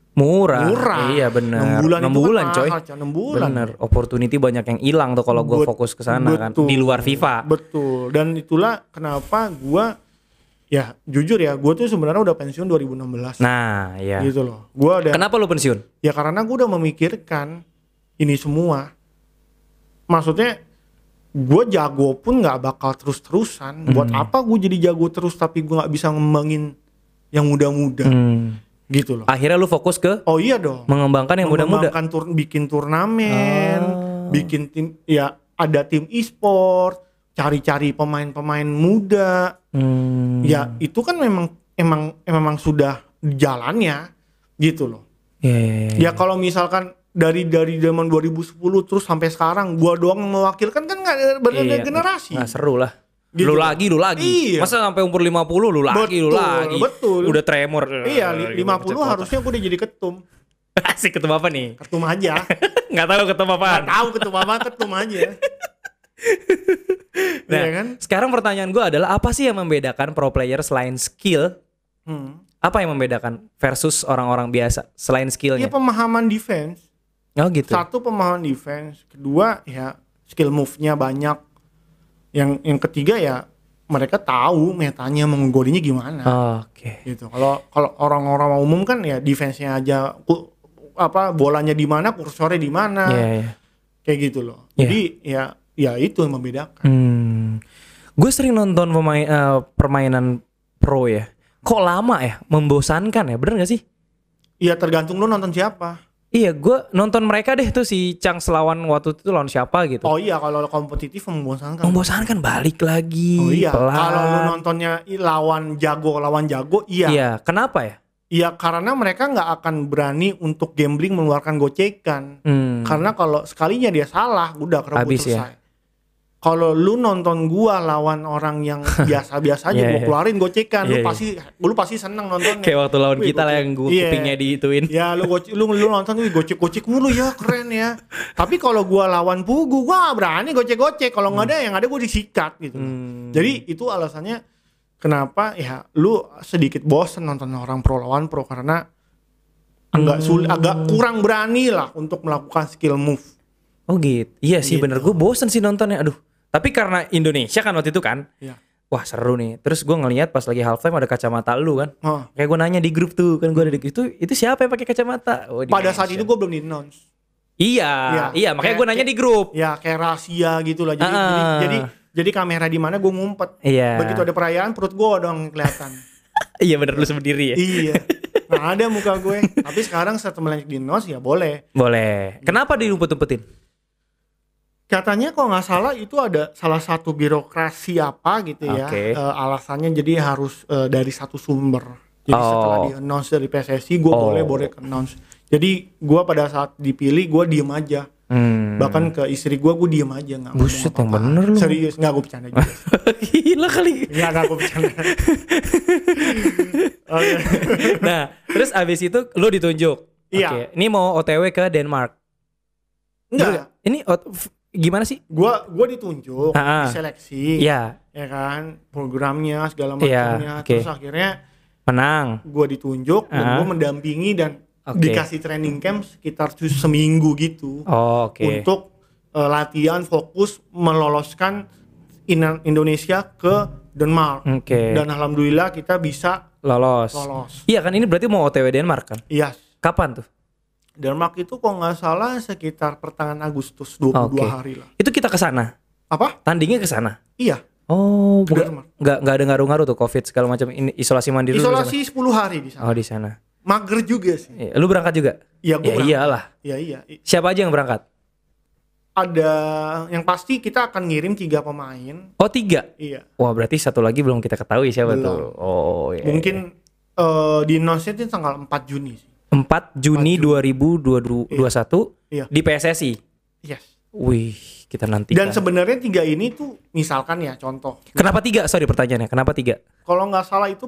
S1: Murah.
S2: murah.
S1: Iya benar.
S2: 6 bulan,
S1: Enam
S2: itu
S1: bulan
S2: kan
S1: coy.
S2: 6 bulan.
S1: Bener. Opportunity banyak yang hilang tuh kalau gue fokus ke sana kan. Di luar FIFA.
S2: Betul. Dan itulah kenapa gua ya jujur ya, gua tuh sebenarnya udah pensiun 2016.
S1: Nah, ya.
S2: Gitu loh. Gua ada
S1: Kenapa lu pensiun?
S2: ya karena gua udah memikirkan ini semua. Maksudnya gue jago pun nggak bakal terus-terusan. Buat
S1: Hmm.
S2: apa gue jadi jago terus tapi gua nggak bisa ngembangin yang muda-muda
S1: Hmm.
S2: gitu loh.
S1: Akhirnya lu fokus ke
S2: Oh iya dong.
S1: mengembangkan yang muda-muda.
S2: mengembangkan tur bikin turnamen,
S1: Oh.
S2: bikin tim ya ada tim e-sport, cari-cari pemain-pemain muda.
S1: Hmm.
S2: Ya itu kan memang emang memang sudah jalannya gitu loh.
S1: Ya, ya, ya.
S2: Ya kalau misalkan dari dari zaman 2010 terus sampai sekarang gua doang mewakilkan kan nggak berbeda
S1: Iya,
S2: generasi.
S1: Nggak seru lah.
S2: Gitu.
S1: Lu lagi, lu lagi.
S2: Iya.
S1: Masa sampai umur 50 lu lagi, lu
S2: Betul,
S1: lagi.
S2: betul.
S1: Udah tremor.
S2: Iya, li-
S1: Gitu,
S2: 50
S1: cepet.
S2: harusnya gua udah jadi ketum.
S1: Asik ketum apa nih?
S2: Ketum aja.
S1: Nggak tahu ketum apaan.
S2: Nggak tahu ketum apa, ketum aja.
S1: Nah,
S2: Iya kan?
S1: sekarang pertanyaan gue adalah apa sih yang membedakan pro player selain skill?
S2: Hmm.
S1: Apa yang membedakan versus orang-orang biasa selain
S2: Iya
S1: skillnya?
S2: pemahaman defense.
S1: Oh gitu.
S2: Satu pemahaman defense, kedua ya skill move-nya banyak. Yang yang ketiga ya mereka tahu metanya menggolinya gimana
S1: Oke.
S2: gitu. Kalau kalau orang-orang umum kan ya defense-nya aja ku- apa bolanya di mana, kursornya di mana.
S1: Iya, iya.
S2: Kayak gitu loh.
S1: Iya.
S2: Jadi ya ya itu yang membedakan.
S1: Hmm. Gue sering nonton pemain eh, permainan pro ya. Kok lama ya? Membosankan ya? Bener gak sih?
S2: Iya tergantung lu nonton siapa.
S1: Iya, gue nonton mereka deh tuh si Chang selawan waktu itu lawan siapa gitu.
S2: Oh iya kalau kompetitif membosankan.
S1: Membosankan balik lagi.
S2: Oh iya,
S1: pelan.
S2: kalau lu nontonnya lawan jago lawan jago, iya.
S1: Iya, kenapa ya?
S2: Iya, karena mereka nggak akan berani untuk gambling mengeluarkan gocekan.
S1: Hmm.
S2: Karena kalau sekalinya dia salah, udah kerebut
S1: Habis ya.
S2: Kalau lu nonton gua lawan orang yang biasa-biasa aja,
S1: Iya,
S2: gua
S1: iya.
S2: keluarin gocekan,
S1: Iya,
S2: lu
S1: iya.
S2: pasti lu pasti seneng nontonnya.
S1: Kayak waktu lawan kita lah yang gue
S2: Iya.
S1: kupingnya diituin.
S2: Ya lu goce, lu lu nonton wih gocek-gocek mulu ya, keren ya. Tapi kalau gua lawan pugu, gua berani gocek-gocek. Kalau nggak ada yang ada gua disikat gitu.
S1: Hmm.
S2: Jadi itu alasannya kenapa ya lu sedikit bosen nonton orang pro lawan pro karena agak sulit,
S1: Hmm.
S2: agak kurang berani lah untuk melakukan skill move.
S1: Oh gitu. Iya sih
S2: Gitu.
S1: bener. Gue bosen sih nontonnya. Aduh. Tapi karena Indonesia kan waktu itu kan.
S2: Iya.
S1: Wah seru nih. Terus gue ngeliat pas lagi halftime ada kacamata lu kan.
S2: Oh.
S1: Kayak gue nanya di grup tuh kan gue ada di itu itu siapa yang pakai kacamata? Oh,
S2: Pada saat itu gue belum di announce.
S1: Iya,
S2: Iya.
S1: iya, makanya gue nanya di grup.
S2: Ya kayak rahasia gitu lah. Jadi
S1: Ah.
S2: jadi, jadi jadi kamera di mana gue ngumpet.
S1: Iya.
S2: Begitu ada perayaan perut gue dong kelihatan.
S1: Iya bener lu sendiri ya.
S2: iya. Nah ada muka gue. Tapi sekarang setelah melanjut di announce ya boleh.
S1: Boleh. Kenapa diumpet-umpetin?
S2: Katanya kalau nggak salah itu ada salah satu birokrasi apa gitu ya
S1: Oke.
S2: eh, alasannya jadi harus eh, dari satu sumber. Jadi
S1: Oh.
S2: setelah di announce dari PSSI gue
S1: Oh.
S2: boleh boleh announce. Jadi gue pada saat dipilih gue diem aja.
S1: Hmm.
S2: Bahkan ke istri gue gue diem aja nggak
S1: Buset, yang bener lu.
S2: Serius nggak gue bercanda juga.
S1: Gila kali.
S2: Nggak nggak gue bercanda. Oke.
S1: Nah, terus abis itu lu ditunjuk.
S2: Iya.
S1: Oke, Ini mau OTW ke Denmark.
S2: Enggak.
S1: Ini gimana sih?
S2: Gue gue ditunjuk,
S1: Ah, ah.
S2: diseleksi,
S1: Iya,
S2: ya kan programnya segala
S1: Iya,
S2: macamnya.
S1: oke.
S2: Terus akhirnya
S1: menang.
S2: gue ditunjuk dan
S1: Ah.
S2: gue mendampingi dan
S1: Oke.
S2: dikasih training camp sekitar seminggu gitu
S1: Oh, Oke.
S2: untuk eh, latihan fokus meloloskan Ina- Indonesia ke Denmark
S1: Oke.
S2: dan alhamdulillah kita bisa
S1: Lolos.
S2: lolos.
S1: Iya kan ini berarti mau OTW Denmark kan?
S2: Iya,
S1: Kapan tuh?
S2: Denmark itu kalau nggak salah sekitar pertengahan Agustus 22
S1: Oke.
S2: hari lah.
S1: Itu kita ke sana.
S2: Apa?
S1: Tandingnya ke sana.
S2: Iya,
S1: Oh,
S2: Ke
S1: nggak ada ngaruh-ngaruh tuh COVID segala macam ini isolasi mandiri
S2: isolasi 10 hari di
S1: sana. Oh, di sana.
S2: Mager juga sih.
S1: Iya, Lu berangkat juga?
S2: Iya,
S1: Ya iyalah.
S2: Iya, iya.
S1: Siapa aja yang berangkat?
S2: Ada yang pasti kita akan ngirim tiga pemain.
S1: Oh, tiga.
S2: Iya.
S1: Wah, berarti satu lagi belum kita ketahui siapa
S2: Belum.
S1: tuh. Oh, iya.
S2: Mungkin eh, di announce itu tanggal 4 Juni sih.
S1: 4 Juni 2021
S2: Iya.
S1: di PSSI.
S2: Yes.
S1: Wih, kita nanti.
S2: Dan sebenarnya tiga ini tuh misalkan ya contoh.
S1: Kenapa tiga? Sorry pertanyaannya. Kenapa tiga?
S2: Kalau nggak salah itu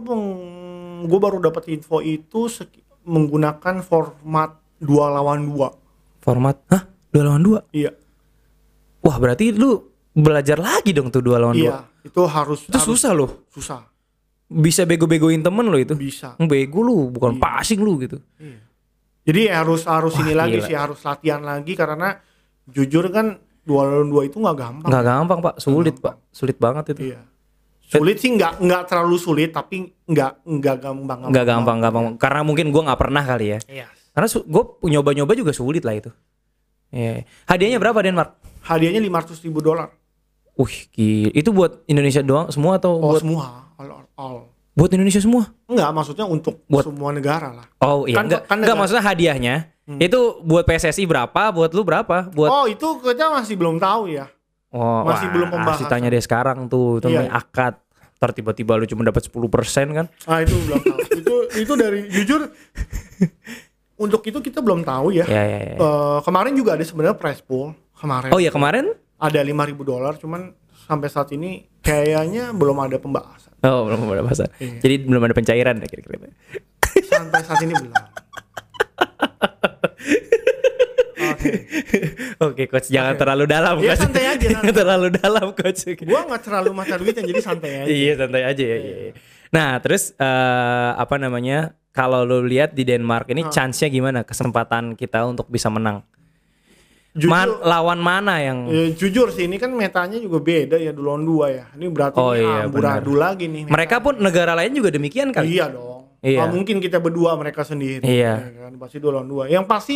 S2: gue baru dapat info itu seki- menggunakan format dua lawan dua.
S1: Format? Hah? Dua lawan dua?
S2: Iya.
S1: Wah, berarti lu belajar lagi dong tuh dua lawan dua.
S2: Iya. Itu harus
S1: Itu
S2: harus-
S1: susah loh.
S2: Susah.
S1: Bisa bego-begoin temen lo itu.
S2: Bisa.
S1: Bego lu, bukan passing lu gitu.
S2: Jadi harus harus
S1: Wah,
S2: ini lagi
S1: gila.
S2: sih harus latihan lagi karena jujur kan dua lawan dua itu nggak gampang.
S1: Nggak gampang pak, sulit pak, sulit banget itu.
S2: Iya. Sulit sih nggak nggak terlalu sulit tapi nggak nggak gampang.
S1: Nggak gampang, gampang. Karena mungkin gua nggak pernah kali ya.
S2: Iya.
S1: Karena gue nyoba-nyoba juga sulit lah itu. Iya. Hadiahnya berapa Denmark?
S2: Hadiahnya 500 ribu dolar.
S1: Wih, gila. Itu buat Indonesia doang semua atau
S2: Oh
S1: buat
S2: semua all, all, all.
S1: buat Indonesia semua?
S2: Enggak, maksudnya untuk
S1: Buat-
S2: semua negara lah.
S1: Oh iya,
S2: Kan-
S1: enggak,
S2: kan
S1: enggak maksudnya hadiahnya itu buat PSSI berapa, buat lu berapa, buat
S2: Oh, itu kita masih belum tahu ya.
S1: oh,
S2: masih belum
S1: Masih
S2: pembahasan.
S1: tanya deh sekarang tuh, itu
S2: Iya.
S1: akad. Ntar tiba-tiba lu cuma dapat 10% kan?
S2: Ah, itu belum tahu. itu itu dari jujur untuk itu kita belum tahu ya.
S1: Ya ya ya.
S2: Eh, kemarin juga ada sebenarnya prize pool kemarin.
S1: Oh iya kemarin?
S2: Ada 5000 dolar cuman sampai saat ini kayaknya belum ada pembahasan.
S1: Oh belum ada bahasa.
S2: Iya.
S1: Jadi belum ada pencairan ya kira-kira.
S2: Sampai saat ini belum. Oke.
S1: Oke Oke coach, jangan terlalu dalam
S2: Iya,
S1: coach.
S2: santai aja,
S1: Jangan
S2: santai.
S1: terlalu dalam coach.
S2: Gua nggak terlalu mata duitnya jadi santai aja.
S1: Iya santai aja ya. iya, iya. Nah terus eh, apa namanya? Kalau lu lihat di Denmark ini chance-nya gimana? Kesempatan kita untuk bisa menang.
S2: Jujur,
S1: Man- lawan mana yang
S2: ya, jujur sih ini kan metanya juga beda ya duluan dua ya. Ini berarti
S1: Oh,
S2: ini
S1: iya,
S2: amburadul lagi nih. meta.
S1: mereka pun negara lain juga demikian kali.
S2: Iya dong.
S1: Iya.
S2: Nggak mungkin kita berdua mereka sendiri.
S1: Iya.
S2: Ya kan? Pasti dua lawan dua. Yang pasti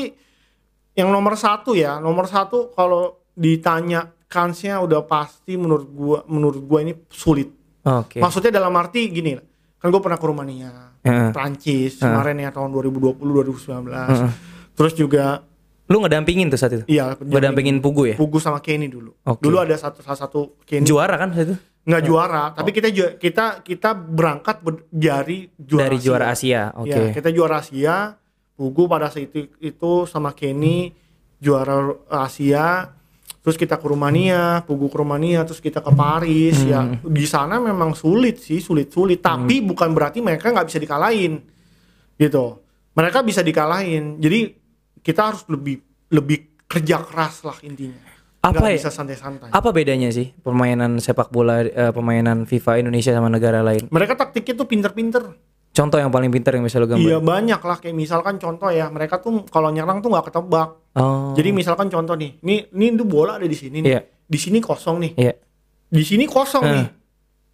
S2: yang nomor satu ya, nomor satu kalau ditanya kansnya udah pasti menurut gua menurut gua ini sulit.
S1: Oke.
S2: Maksudnya dalam arti gini, kan gue pernah ke Rumania,
S1: Heeh.
S2: Prancis kemarin ya tahun 2020 2019. Terus juga
S1: Lu ngedampingin tuh saat itu?
S2: iya
S1: Ngedampingin Pugu ya?
S2: Pugu sama Kenny dulu.
S1: Oke.
S2: Dulu ada satu salah satu Kenny
S1: Juara kan saat itu?
S2: nggak juara, tapi kita ju- kita kita berangkat ber- dari juara
S1: Dari
S2: Asia.
S1: juara Asia. Oke.
S2: Ya, kita juara Asia, Pugu pada saat itu, itu sama Kenny juara Asia, terus kita ke Rumania, Pugu ke Rumania, terus kita ke Paris. Ya
S1: Hmm.
S2: di sana memang sulit sih, sulit-sulit. Tapi bukan berarti mereka nggak bisa dikalahin, gitu. Mereka bisa dikalahin. Jadi kita harus lebih lebih kerja keras lah intinya.
S1: Apa
S2: Nggak
S1: ya?
S2: bisa santai-santai.
S1: Apa bedanya sih permainan sepak bola eh, permainan FIFA Indonesia sama negara lain?
S2: Mereka taktiknya tuh pinter-pinter.
S1: Contoh yang paling pintar yang bisa lu gambar.
S2: Iya banyak lah kayak misalkan contoh ya mereka tuh kalau nyerang tuh nggak ketebak.
S1: Oh.
S2: Jadi misalkan contoh nih, nih nih tuh bola ada di sini nih.
S1: Iya.
S2: Di sini kosong nih.
S1: Iya.
S2: Di sini kosong
S1: Eh.
S2: nih.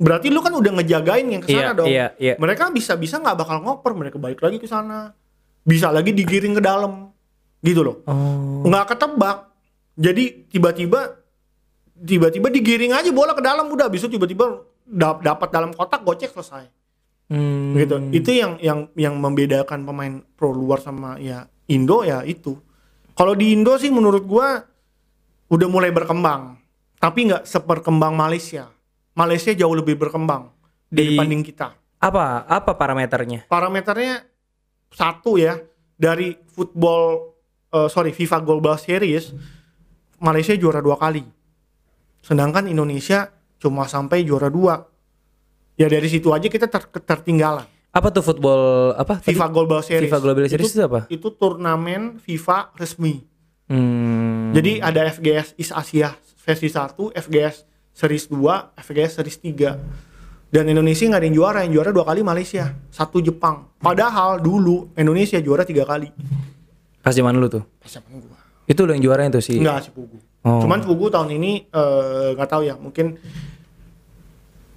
S2: Berarti lu kan udah ngejagain yang ke
S1: Iya,
S2: sana dong.
S1: iya, iya.
S2: Mereka bisa-bisa nggak bakal ngoper, mereka balik lagi ke sana. Bisa lagi digiring ke dalam. Gitu loh.
S1: Oh.
S2: Nggak ketebak. Jadi tiba-tiba tiba-tiba digiring aja bola ke dalam udah bisa tiba-tiba dap- dapat dalam kotak gocek selesai.
S1: Hmm.
S2: gitu itu yang yang yang membedakan pemain pro luar sama ya Indo ya itu kalau di Indo sih menurut gua udah mulai berkembang tapi nggak seperkembang Malaysia Malaysia jauh lebih berkembang
S1: Di-
S2: dibanding kita
S1: Apa apa parameternya?
S2: parameternya satu ya dari football eh, sorry FIFA Global Series Malaysia juara dua kali sedangkan Indonesia cuma sampai juara dua ya dari situ aja kita ter- tertinggalan
S1: Apa tuh football apa? tadi?
S2: FIFA Global Series.
S1: FIFA Global Series itu apa?
S2: Itu turnamen FIFA resmi.
S1: Hmm.
S2: Jadi ada FGS East Asia versi 1, FGS Series 2, FGS Series 3. Dan Indonesia nggak ada yang juara, yang juara dua kali Malaysia, satu Jepang. Padahal dulu Indonesia juara tiga kali.
S1: Pas zaman lu tuh.
S2: Pas zaman gua.
S1: Itu lu yang juaranya tuh si.
S2: Enggak si Pugu.
S1: Oh.
S2: Cuman Pugu tahun ini eh, nggak tahu ya, mungkin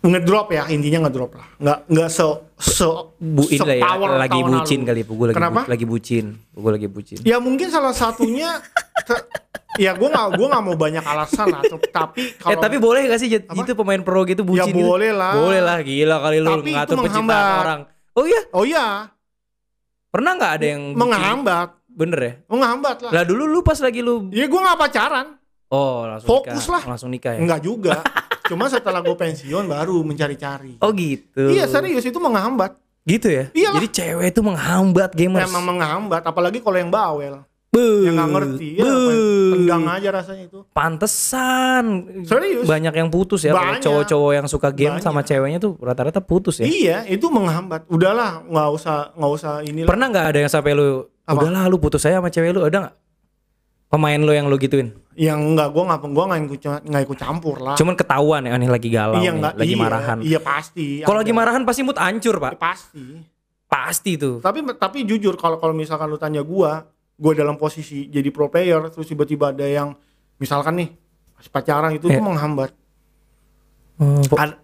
S2: ngedrop ya intinya ngedrop lah. Nggak nggak se se
S1: Bu lah ya, lagi bucin
S2: lalu.
S1: kali Pugu lagi
S2: Kenapa?
S1: bu- lagi bucin. Pugu lagi bucin.
S2: Ya mungkin salah satunya te- ya gue nggak gua nggak mau banyak alasan lah tuh, tapi kalau
S1: eh tapi boleh gak sih Jet? itu pemain pro gitu bucin gitu?
S2: boleh lah.
S1: Boleh lah gila kali lu
S2: Tapi itu
S1: ngatur penciptaan
S2: menghambat.
S1: orang. Oh iya,
S2: oh iya
S1: pernah nggak ada yang
S2: menghambat
S1: Bener ya?
S2: menghambat lah
S1: Lah dulu lu pas lagi lu
S2: ya gue nggak pacaran
S1: Oh, langsung
S2: Fokus
S1: nikah.
S2: lah.
S1: Langsung nikah ya.
S2: enggak juga cuma setelah gue pensiun baru mencari-cari
S1: Oh gitu.
S2: iya serius itu menghambat
S1: Gitu ya.
S2: Iyalah.
S1: Jadi cewek itu menghambat gamers.
S2: emang menghambat apalagi kalau yang bawel
S1: Beuh,
S2: yang nggak ngerti ya
S1: beuh.
S2: tendang aja rasanya itu
S1: Pantesan.
S2: Serius?
S1: Banyak yang putus ya. Cowok-cowok yang suka game
S2: Banyak.
S1: sama ceweknya tuh rata-rata putus ya.
S2: iya itu menghambat udahlah nggak usah nggak usah inilah
S1: Pernah nggak ada yang sampai lu
S2: Apa?
S1: udahlah lu putus saya sama cewek lu ada nggak? Pemain lu yang lu gituin.
S2: yang enggak gue nggak gue nggak ikut nggak ikut campur lah
S1: Cuman ketahuan ya nih lagi galau
S2: iya
S1: nih,
S2: nggak
S1: lagi
S2: iya,
S1: marahan.
S2: iya pasti
S1: Kalau lagi marahan pasti mood hancur, Pak.
S2: Ya, pasti
S1: Pasti tuh.
S2: tapi tapi jujur kalau kalau misalkan lu tanya gua gua dalam posisi jadi pro player terus tiba-tiba ada yang misalkan nih pas pacaran itu
S1: Iya.
S2: tuh menghambat Ad-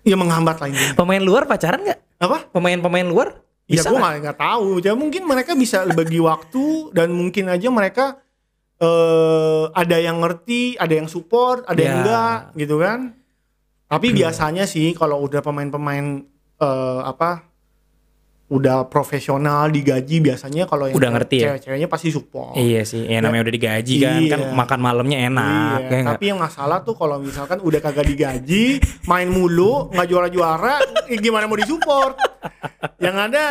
S2: Iya menghambat lah intinya
S1: pemain luar pacaran nggak?
S2: apa
S1: Pemain-pemain luar
S2: ya
S1: bisa
S2: gua
S1: nggak?
S2: nggak nggak tahu ya mungkin mereka bisa bagi waktu dan mungkin aja mereka eh ada yang ngerti ada yang support ada
S1: Ya.
S2: yang enggak gitu kan tapi biasanya sih kalau udah pemain-pemain eh apa udah profesional digaji biasanya kalau yang
S1: Udah ngerti ya?
S2: cewek-ceweknya pasti support
S1: Iya sih, ya namanya udah digaji kan,
S2: Iya.
S1: kan makan malamnya enak,
S2: Iya,
S1: ya
S2: tapi yang masalah tuh kalau misalkan udah kagak digaji, main mulu, nggak juara-juara, eh, gimana mau disupport? Yang ada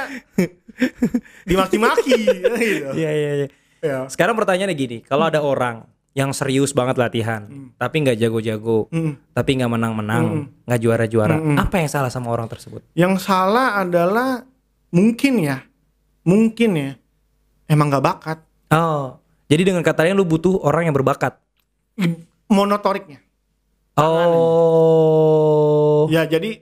S2: dimaki-maki, gitu.
S1: Iya iya iya.
S2: Ya.
S1: Sekarang pertanyaannya gini, kalau ada orang yang serius banget latihan, tapi nggak jago-jago,
S2: Hmm.
S1: tapi nggak menang-menang, nggak juara-juara,
S2: Hmm.
S1: apa yang salah sama orang tersebut?
S2: Yang salah adalah mungkin ya, mungkin ya, emang nggak bakat.
S1: Oh, Jadi dengan kata lain lu butuh orang yang berbakat.
S2: Monotoriknya.
S1: Oh.
S2: Ya jadi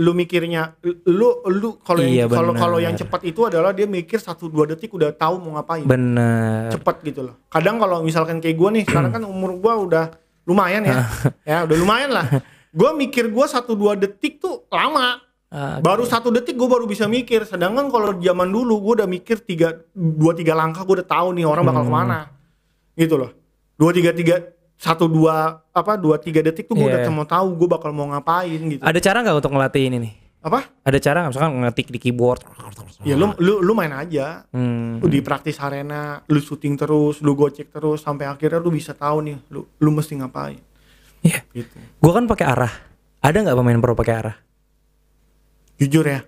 S2: lu mikirnya lu lu kalau
S1: Iya,
S2: yang kalau
S1: benar.
S2: kalau yang cepat itu adalah dia mikir satu dua detik udah tahu mau ngapain.
S1: Bener.
S2: Cepat gitu loh. Kadang kalau misalkan kayak gua nih, sekarang kan umur gua udah lumayan ya. ya, udah lumayan lah. Gua mikir gua satu dua detik tuh lama.
S1: Ah,
S2: Baru satu detik gue baru bisa mikir. Sedangkan kalau zaman dulu gue udah mikir tiga dua tiga langkah gue udah tahu nih orang
S1: Hmm.
S2: bakal ke mana. Gitu loh. Dua tiga tiga satu dua apa dua tiga detik tuh gue
S1: Iya.
S2: udah mau tahu gue bakal mau ngapain gitu.
S1: Ada cara nggak untuk ngelatih ini nih?
S2: Apa?
S1: Ada cara nggak misalkan ngetik di keyboard?
S2: Ya lu lu lu main aja.
S1: Hmm.
S2: Lu di praktis arena, lu syuting terus, lu gocek terus sampai akhirnya lu bisa tahu nih lu lu mesti ngapain.
S1: Iya.
S2: Gitu.
S1: Gua kan pakai arah. Ada nggak pemain pro pakai arah?
S2: Jujur ya.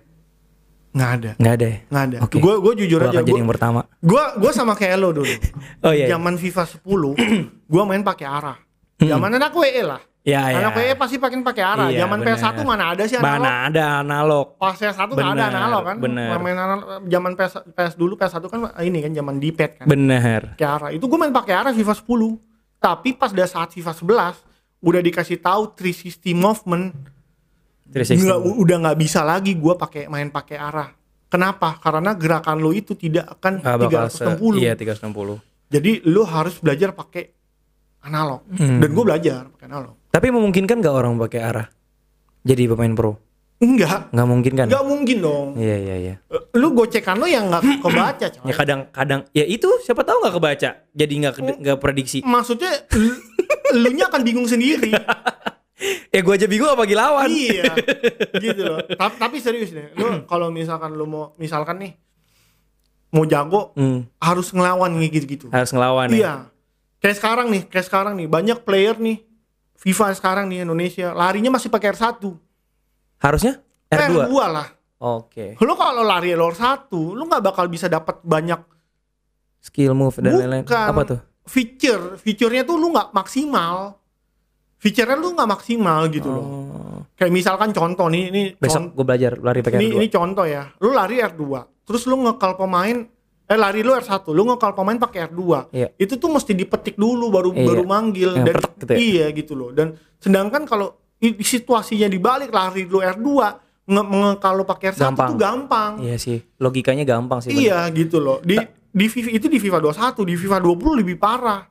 S2: nggak ada.
S1: Nggak ada. ya?
S2: Nggak ada.
S1: Oke.
S2: Gue gue jujur
S1: Gua
S2: aja gue
S1: yang pertama.
S2: Gua gua sama kayak lo dulu.
S1: Oh iya. iya.
S2: Zaman FIFA 10, gua main pakai arah. Zaman anak WE lah.
S1: Ya ya.
S2: Anak WE pasti pakai pakai arah.
S1: Iya,
S2: Zaman
S1: bener.
S2: PS1 mana ada sih analog?
S1: Mana ada analog.
S2: Pas PS1 nggak ada analog kan?
S1: bener.
S2: Main analog, zaman PS, PS dulu PS1 kan ini kan zaman D-pad kan.
S1: Bener.
S2: Pakai arah. Itu gua main pakai arah FIFA 10. Tapi pas dah saat FIFA 11 udah dikasih tahu 360 movement
S1: 360.
S2: Nggak udah nggak bisa lagi gua pakai main pakai arah. Kenapa? Karena gerakan lo itu tidak akan
S1: Nggak bakal se-
S2: 360.
S1: Iya 360.
S2: Jadi lu harus belajar pakai analog.
S1: Hmm.
S2: Dan gue belajar pakai analog.
S1: Tapi memungkinkan nggak orang pakai arah? Jadi pemain pro?
S2: Enggak,
S1: Nggak mungkin kan?
S2: enggak mungkin dong.
S1: Iya iya iya.
S2: Eh, Lu gocekan lu yang nggak kebaca, coy.
S1: Ya kadang-kadang ya itu siapa tahu nggak kebaca. Jadi nggak kede- nggak prediksi.
S2: Maksudnya lu nya akan bingung sendiri.
S1: Ya gua aja bingung apa lawan.
S2: iya. Gitu loh. Tapi, tapi serius deh. Lu kalau misalkan lu mau misalkan nih mau jago
S1: Hmm,
S2: harus ngelawan nih gitu-gitu.
S1: harus ngelawan ya.
S2: Iya. Kayak sekarang nih, kayak sekarang nih banyak player nih FIFA sekarang nih Indonesia larinya masih pakai R1.
S1: Harusnya R2.
S2: R2 lah.
S1: Oke.
S2: Lu kalau lari R1, lu nggak bakal bisa dapat banyak
S1: Skill move dan lain-lain. Apa tuh?
S2: feature. Feature-nya tuh lu nggak maksimal. Feature-nya lu nggak maksimal gitu loh.
S1: Oh.
S2: Kayak misalkan contoh nih, ini
S1: Besok gue belajar lari pakai
S2: ini,
S1: R2.
S2: ini contoh ya. Lu lari R2, terus lu ngekal pemain eh lari lu R1, lu ngekal pemain pakai R2.
S1: Iya.
S2: Itu tuh mesti dipetik dulu baru
S1: Iya.
S2: baru manggil
S1: Yang
S2: dan
S1: gitu ya?
S2: iya gitu loh. Dan sedangkan kalau situasinya dibalik lari lu R2, nge ngekal lu pakai R1
S1: Gampang.
S2: tuh gampang.
S1: Iya sih. Logikanya gampang sih. bener.
S2: Iya gitu loh. Di di FIFA itu di FIFA 21, di FIFA 20 lebih parah.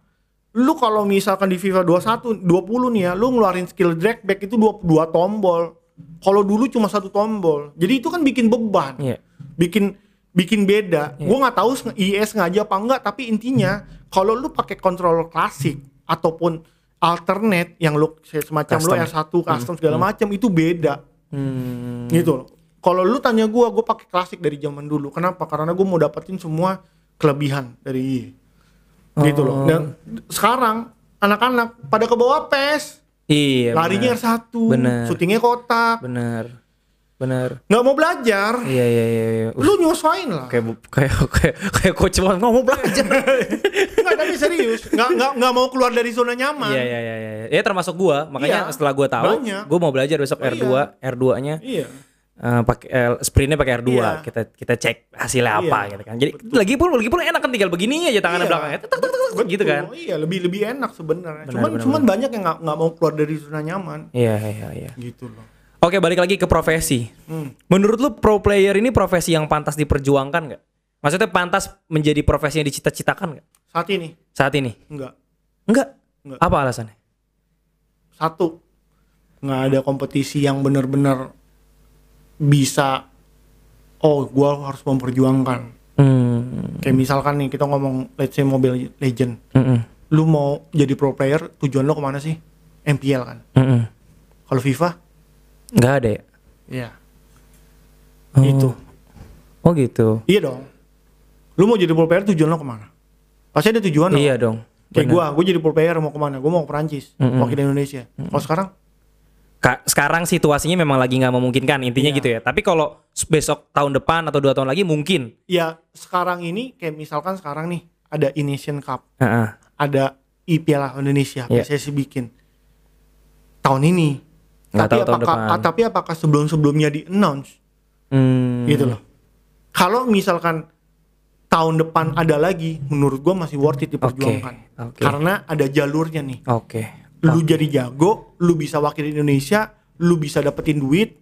S2: Lu kalau misalkan di FIFA 21, 20 nih ya, lu ngeluarin skill drag back itu dua, dua tombol. Kalau dulu cuma satu tombol. Jadi itu kan bikin beban.
S1: Iya.
S2: Bikin bikin beda. Gua nggak tahu IS sengaja apa enggak, tapi intinya kalau lu pakai controller klasik ataupun alternate yang lu semacam lu
S1: Custom.
S2: R1 custom segala macam itu beda
S1: Hmm.
S2: gitu loh. Kalau lu tanya gua, gua pakai klasik dari zaman dulu. Kenapa? Karena gua mau dapetin semua kelebihan dari IE. Gitu loh.
S1: Oh.
S2: Dan sekarang anak-anak pada ke bawah PES,
S1: Iya.
S2: larinya
S1: bener.
S2: R1,
S1: Bener.
S2: syutingnya kotak,
S1: Bener. Bener.
S2: nggak mau belajar.
S1: Iya iya iya. iya. Uh,
S2: Lu nyesuain lah.
S1: kayak kayak kayak kayak coach banget nggak mau belajar.
S2: Nggak, tapi serius, nggak nggak nggak mau keluar dari zona nyaman.
S1: Iya iya iya iya. Ya termasuk gua, makanya
S2: Iya,
S1: setelah gua tahu,
S2: banyak.
S1: gua mau belajar besok
S2: Oh,
S1: R2, R2-nya
S2: Iya.
S1: Eh, pakai eh, sprintnya pakai R2.
S2: Iya.
S1: Kita kita cek hasilnya apa
S2: Iya,
S1: gitu kan. Jadi lagi pun lagi pun enak kan tinggal begini aja tangannya
S2: Iya.
S1: belakangnya. Tek, tek, tek, tek, tek, gitu kan.
S2: Betul, Iya, lebih lebih enak sebenarnya.
S1: Benar,
S2: Cuman
S1: benar,
S2: cuman banyak yang nggak nggak mau keluar dari zona nyaman.
S1: Iya iya iya.
S2: Gitu loh.
S1: Oke, balik lagi ke profesi.
S2: Hmm.
S1: Menurut lu pro player ini profesi yang pantas diperjuangkan nggak? Maksudnya pantas menjadi profesi yang dicita-citakan nggak
S2: Saat ini
S1: saat ini?
S2: enggak.
S1: Enggak.
S2: Nggak.
S1: Apa alasannya?
S2: satu nggak ada kompetisi yang benar-benar bisa oh gua harus memperjuangkan
S1: Hmm.
S2: kayak misalkan nih kita ngomong let's say Mobile Legend
S1: Mm-mm.
S2: lu mau jadi pro player tujuan lo ke mana sih MPL kan
S1: Mm-mm.
S2: kalau FIFA
S1: Nggak ada ya?
S2: ya
S1: Oh.
S2: itu
S1: Oh gitu.
S2: iya dong lu mau jadi pro player tujuan lo ke mana pasti ada tujuan
S1: Iya dong.
S2: kayak
S1: Bener.
S2: gua gua jadi pro player mau ke mana gua mau ke Perancis
S1: Mm-mm.
S2: wakil Indonesia kalau sekarang
S1: Ka- sekarang situasinya memang lagi nggak memungkinkan intinya
S2: Iya.
S1: gitu ya. Tapi kalau besok tahun depan atau dua tahun lagi mungkin.
S2: ya sekarang ini kayak misalkan sekarang nih ada Indonesian Cup
S1: Heeh.
S2: ada IPL Indonesia
S1: Iya.
S2: PSSI bikin tahun ini.
S1: Nggak
S2: tapi
S1: tahu tahun
S2: apakah
S1: depan.
S2: tapi apakah sebelum sebelumnya di announce
S1: Hmm.
S2: gitu loh. Kalau misalkan tahun depan ada lagi, menurut gua masih worth it diperjuangkan.
S1: oke.
S2: Karena ada jalurnya nih.
S1: Oke.
S2: Lu jadi jago, lu bisa wakil Indonesia, lu bisa dapetin duit,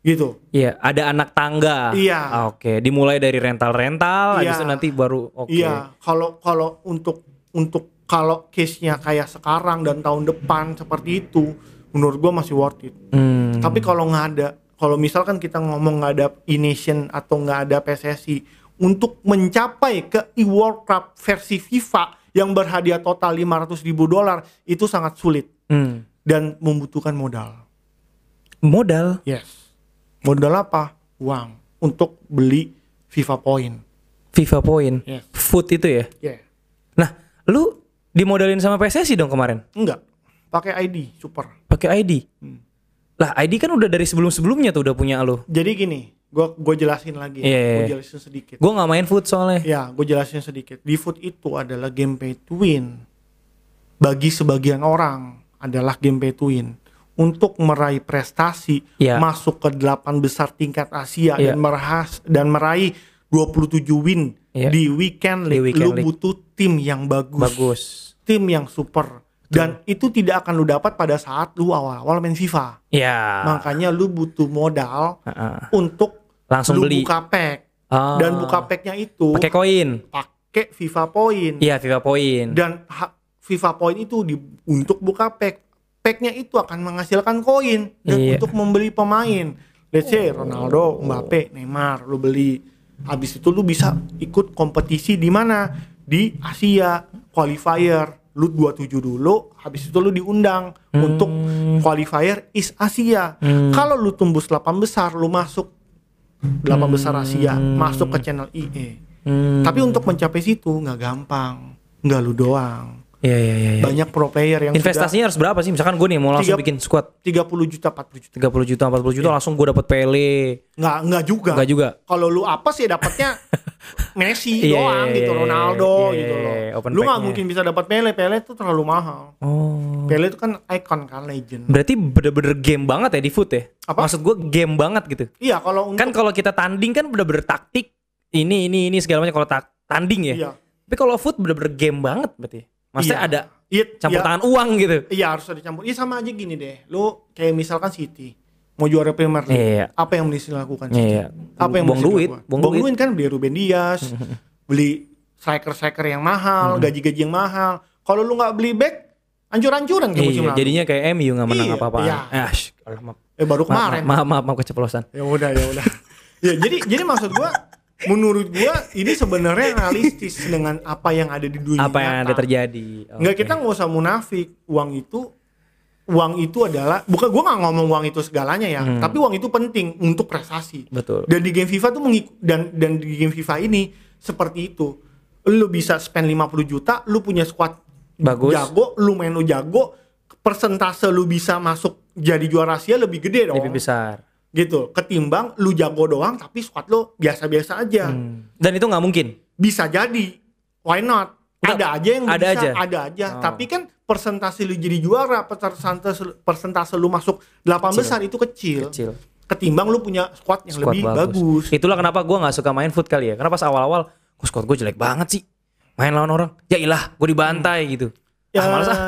S2: gitu.
S1: Iya, ada anak tangga.
S2: Iya.
S1: Ah, Oke, dimulai dari rental-rental, habis
S2: Iya.
S1: itu nanti baru oke.
S2: Iya, kalau kalau untuk untuk kalau case-nya kayak sekarang dan tahun depan seperti itu, menurut gua masih worth it.
S1: Hmm.
S2: Tapi kalau nggak ada, kalau misalkan kita ngomong nggak ada e-nation atau nggak ada PSSI untuk mencapai ke e-World Cup versi FIFA yang berhadiah total 500 ribu dolar itu sangat sulit
S1: Hmm.
S2: dan membutuhkan modal.
S1: Modal.
S2: Yes. Modal apa? Uang untuk beli FIFA Point.
S1: FIFA Point.
S2: Yes.
S1: Food itu ya.
S2: Yeah.
S1: Nah, lu dimodalin sama PSSI dong kemarin.
S2: Enggak. Pakai ID, super.
S1: Pakai ID.
S2: Hmm.
S1: Lah, ID kan udah dari sebelum-sebelumnya tuh udah punya lu.
S2: Jadi gini, gua gue jelasin lagi.
S1: Iya, iya,
S2: Gue
S1: iya.
S2: jelasin sedikit.
S1: Gue nggak main food soalnya.
S2: Ya, gue jelasin sedikit. Di food itu adalah game pay to win. Bagi sebagian orang adalah game pay to win. Untuk meraih prestasi
S1: Ya.
S2: masuk ke delapan besar tingkat Asia
S1: Ya.
S2: dan merahas dan meraih 27 win
S1: Ya.
S2: di weekend
S1: Di
S2: league.
S1: weekend
S2: lu
S1: league.
S2: butuh tim yang bagus,
S1: Bagus.
S2: tim yang super. Dan itu tidak akan lu dapat pada saat lu awal-awal main FIFA.
S1: Ya.
S2: Makanya lu butuh modal
S1: Heeh.
S2: untuk
S1: Langsung
S2: lu
S1: beli.
S2: buka pack.
S1: Ah.
S2: Dan buka packnya itu
S1: Pakai koin.
S2: pakai FIFA Point
S1: Iya, FIFA Point.
S2: dan FIFA Point itu di, untuk buka pack packnya itu akan menghasilkan koin dan
S1: Iya.
S2: untuk membeli pemain let's say Ronaldo Mbappe Neymar lu beli habis itu lu bisa ikut kompetisi di mana di Asia qualifier lu 27 dulu habis itu lu diundang
S1: Hmm.
S2: untuk qualifier East Asia kalau lu tembus 8 besar lu masuk 8 besar Asia masuk ke channel IE
S1: Hmm.
S2: tapi untuk mencapai situ nggak gampang, nggak lu doang.
S1: Iya, iya, iya. iya.
S2: Banyak pro player yang
S1: Investasinya harus berapa sih? Misalkan gue nih mau langsung
S2: Tiga-
S1: bikin squad
S2: sudah 30 juta, 40 juta.
S1: 30 juta, 40 juta langsung gue dapet Pele.
S2: Nggak nggak juga.
S1: Enggak juga.
S2: Kalau lu apa sih dapatnya Messi
S1: Iya,
S2: doang
S1: iya,
S2: gitu,
S1: iya,
S2: Ronaldo
S1: iya,
S2: gitu loh.
S1: iya, open
S2: Lu nggak mungkin bisa dapat Pele, Pele itu terlalu mahal.
S1: Oh.
S2: Pele itu kan icon kan legend.
S1: Berarti bener-bener game banget ya di foot ya?
S2: Apa?
S1: Maksud gue game banget gitu.
S2: Iya, kalau untuk
S1: Kan kalau kita tanding kan bener-bener taktik. Ini, ini, ini segala macam kalau tak tanding ya.
S2: iya.
S1: Tapi kalau foot bener-bener game banget berarti. Maksudnya
S2: Iya.
S1: ada
S2: Iya,
S1: campur
S2: iya,
S1: tangan uang gitu.
S2: Iya, harus ada campur. Iya sama aja gini deh. Lu kayak misalkan City mau juara Premier League.
S1: Iya.
S2: Apa yang mesti dilakukan City?
S1: Iya.
S2: apa yang
S1: Buang duit, buang
S2: buang
S1: duit.
S2: duit kan beli Ruben Dias beli striker-striker yang mahal
S1: Hmm.
S2: gaji-gaji yang mahal kalau lu nggak beli back hancur-hancuran kayak musim
S1: Iya,
S2: lalu
S1: jadinya kayak MU nggak menang
S2: Iya,
S1: apa-apa.
S2: iya.
S1: Ah, shh, alah, maaf.
S2: eh baru
S1: Maaf,
S2: kemarin
S1: maaf, maaf, maaf, keceplosan.
S2: ya udah ya udah ya jadi jadi maksud gua menurut gua ini sebenarnya realistis dengan apa yang ada di dunia
S1: Apa yang ada terjadi?
S2: nggak
S1: Oke.
S2: kita nggak usah munafik uang itu uang itu adalah bukan gua nggak ngomong uang itu segalanya ya
S1: Hmm.
S2: tapi uang itu penting untuk prestasi
S1: Betul.
S2: dan di game FIFA tuh mengik- dan dan di game FIFA ini seperti itu lu bisa spend 50 juta lu punya squad
S1: Bagus.
S2: jago lu main lu jago persentase lu bisa masuk jadi juara Asia lebih gede dong
S1: Lebih besar.
S2: Gitu ketimbang lu jago doang tapi squad lu biasa-biasa aja
S1: Hmm. Dan itu nggak mungkin.
S2: bisa jadi why not
S1: Nggak,
S2: ada aja yang
S1: ada
S2: bisa
S1: aja?
S2: ada aja
S1: Oh.
S2: tapi kan persentase lu jadi juara persentase persentase lu masuk 8
S1: Kecil.
S2: besar itu kecil.
S1: Kecil.
S2: ketimbang lu punya squad yang
S1: Squad
S2: lebih bagus,
S1: Itulah kenapa gue nggak suka main foot kali ya. Karena pas awal-awal, squad gue jelek banget sih. Main lawan orang, ya ilah, gue dibantai gitu.
S2: ya
S1: Ah, males ah.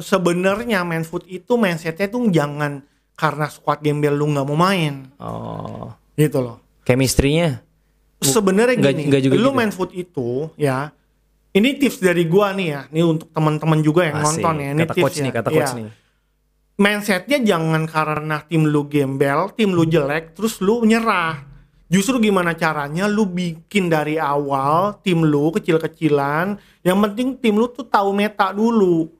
S2: sebenarnya main foot itu mindsetnya tuh jangan karena squad gembel lu nggak mau main
S1: Oh,
S2: gitu loh
S1: chemistry-nya.
S2: sebenarnya gini
S1: nggak juga
S2: lu
S1: gitu.
S2: main foot itu ya ini tips dari gua nih ya ini untuk teman-teman juga yang
S1: Asik.
S2: nonton ya ini
S1: Kata
S2: tips
S1: coach
S2: ya.
S1: nih, kata coach nih.
S2: mindsetnya jangan karena tim lu gembel, tim lu jelek, terus lu nyerah. Justru gimana caranya lu bikin dari awal tim lu kecil-kecilan. Yang penting tim lu tuh tahu meta dulu.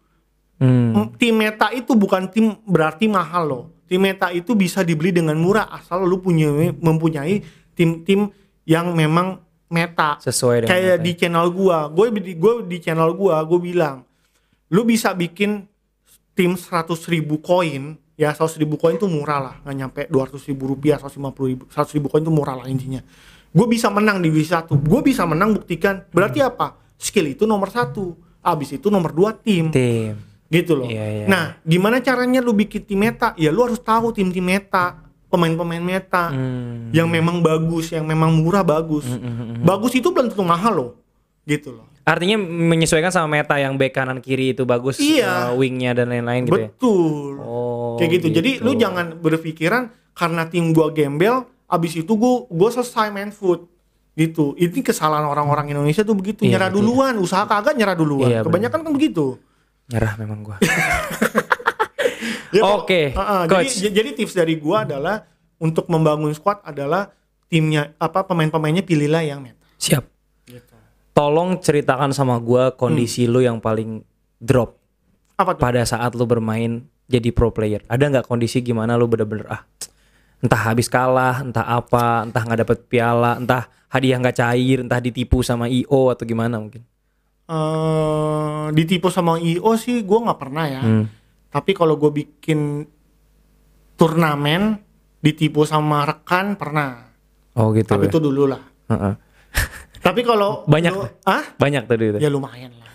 S1: Hmm.
S2: Tim meta itu bukan tim berarti mahal loh. Tim meta itu bisa dibeli dengan murah asal lu punya mempunyai tim-tim yang memang meta.
S1: Sesuai dengan
S2: Kayak di channel gua, gue di gue di channel gua, gue bilang, lu bisa bikin tim 100 ribu koin, ya 100 ribu koin tuh murah lah, nggak nyampe 200 ribu rupiah, 150 ribu, 100 ribu koin tuh murah lah intinya. Gue bisa menang di W1, gue bisa menang buktikan, berarti apa? Skill itu nomor satu, abis itu nomor dua tim,
S1: Tim.
S2: Gitu loh.
S1: Iya, iya.
S2: Nah, gimana caranya lu bikin tim meta? Ya lu harus tahu tim-tim meta. pemain-pemain meta
S1: Hmm.
S2: yang memang bagus, yang memang murah bagus. Bagus itu belum tentu mahal loh, gitu loh.
S1: Artinya menyesuaikan sama meta yang back kanan kiri itu bagus,
S2: Iya.
S1: uh, wingnya dan lain-lain gitu ya.
S2: Betul.
S1: Oh,
S2: Kayak gitu. Jadi
S1: gitu.
S2: lu jangan berpikiran karena tim gua gembel, abis itu gua gua selesai main foot gitu. Ini kesalahan orang-orang Indonesia tuh begitu,
S1: Iya,
S2: nyerah
S1: betul.
S2: duluan, usaha kagak nyerah duluan.
S1: Iya, bener.
S2: Kebanyakan kan begitu.
S1: Nyerah memang gua.
S2: Ya,
S1: Oke,
S2: Heeh,
S1: coach.
S2: jadi, jadi tips dari gua adalah untuk membangun squad adalah timnya apa pemain-pemainnya pilihlah yang meta.
S1: Siap.
S2: Gitu.
S1: Tolong ceritakan sama gua kondisi
S2: Hmm.
S1: lu yang paling drop
S2: Apa tuh?
S1: pada saat lu bermain jadi pro player. Ada nggak kondisi gimana lu bener-bener ah entah habis kalah, entah apa, entah nggak dapet piala, entah hadiah nggak cair, entah ditipu sama IO atau gimana mungkin.
S2: Eh, ditipu sama IO sih gua nggak pernah ya.
S1: Hmm.
S2: Tapi kalau gue bikin turnamen ditipu sama rekan pernah.
S1: Oh gitu.
S2: Tapi
S1: ya.
S2: itu dulu lah. Tapi kalau
S1: Banyak.
S2: lu- ah
S1: Banyak tadi itu.
S2: ya lumayan lah.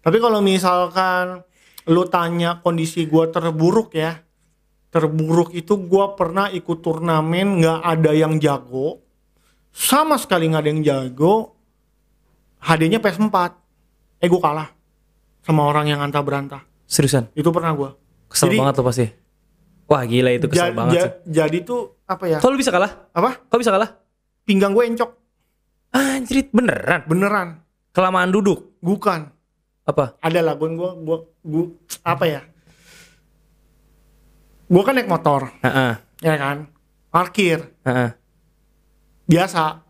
S2: Tapi kalau misalkan lu tanya kondisi gua terburuk ya, terburuk itu gua pernah ikut turnamen nggak ada yang jago, sama sekali nggak ada yang jago. hadiahnya PS4. Eh gua kalah sama orang yang antah berantah.
S1: Seriusan.
S2: Itu pernah gua.
S1: Kesel
S2: Jadi-
S1: banget tuh pasti. Wah gila itu kesel
S2: Ja-
S1: banget
S2: ja-
S1: sih.
S2: Jadi tuh apa ya?
S1: Lu bisa kalah?
S2: Apa?
S1: Kok bisa kalah?
S2: Pinggang gue encok.
S1: Anjrit beneran.
S2: Beneran.
S1: Kelamaan duduk.
S2: Bukan.
S1: Apa?
S2: Ada lah gue gue gue gue apa ya? Gue kan naik motor,
S1: Heeh.
S2: ya kan? Parkir.
S1: Heeh.
S2: Biasa.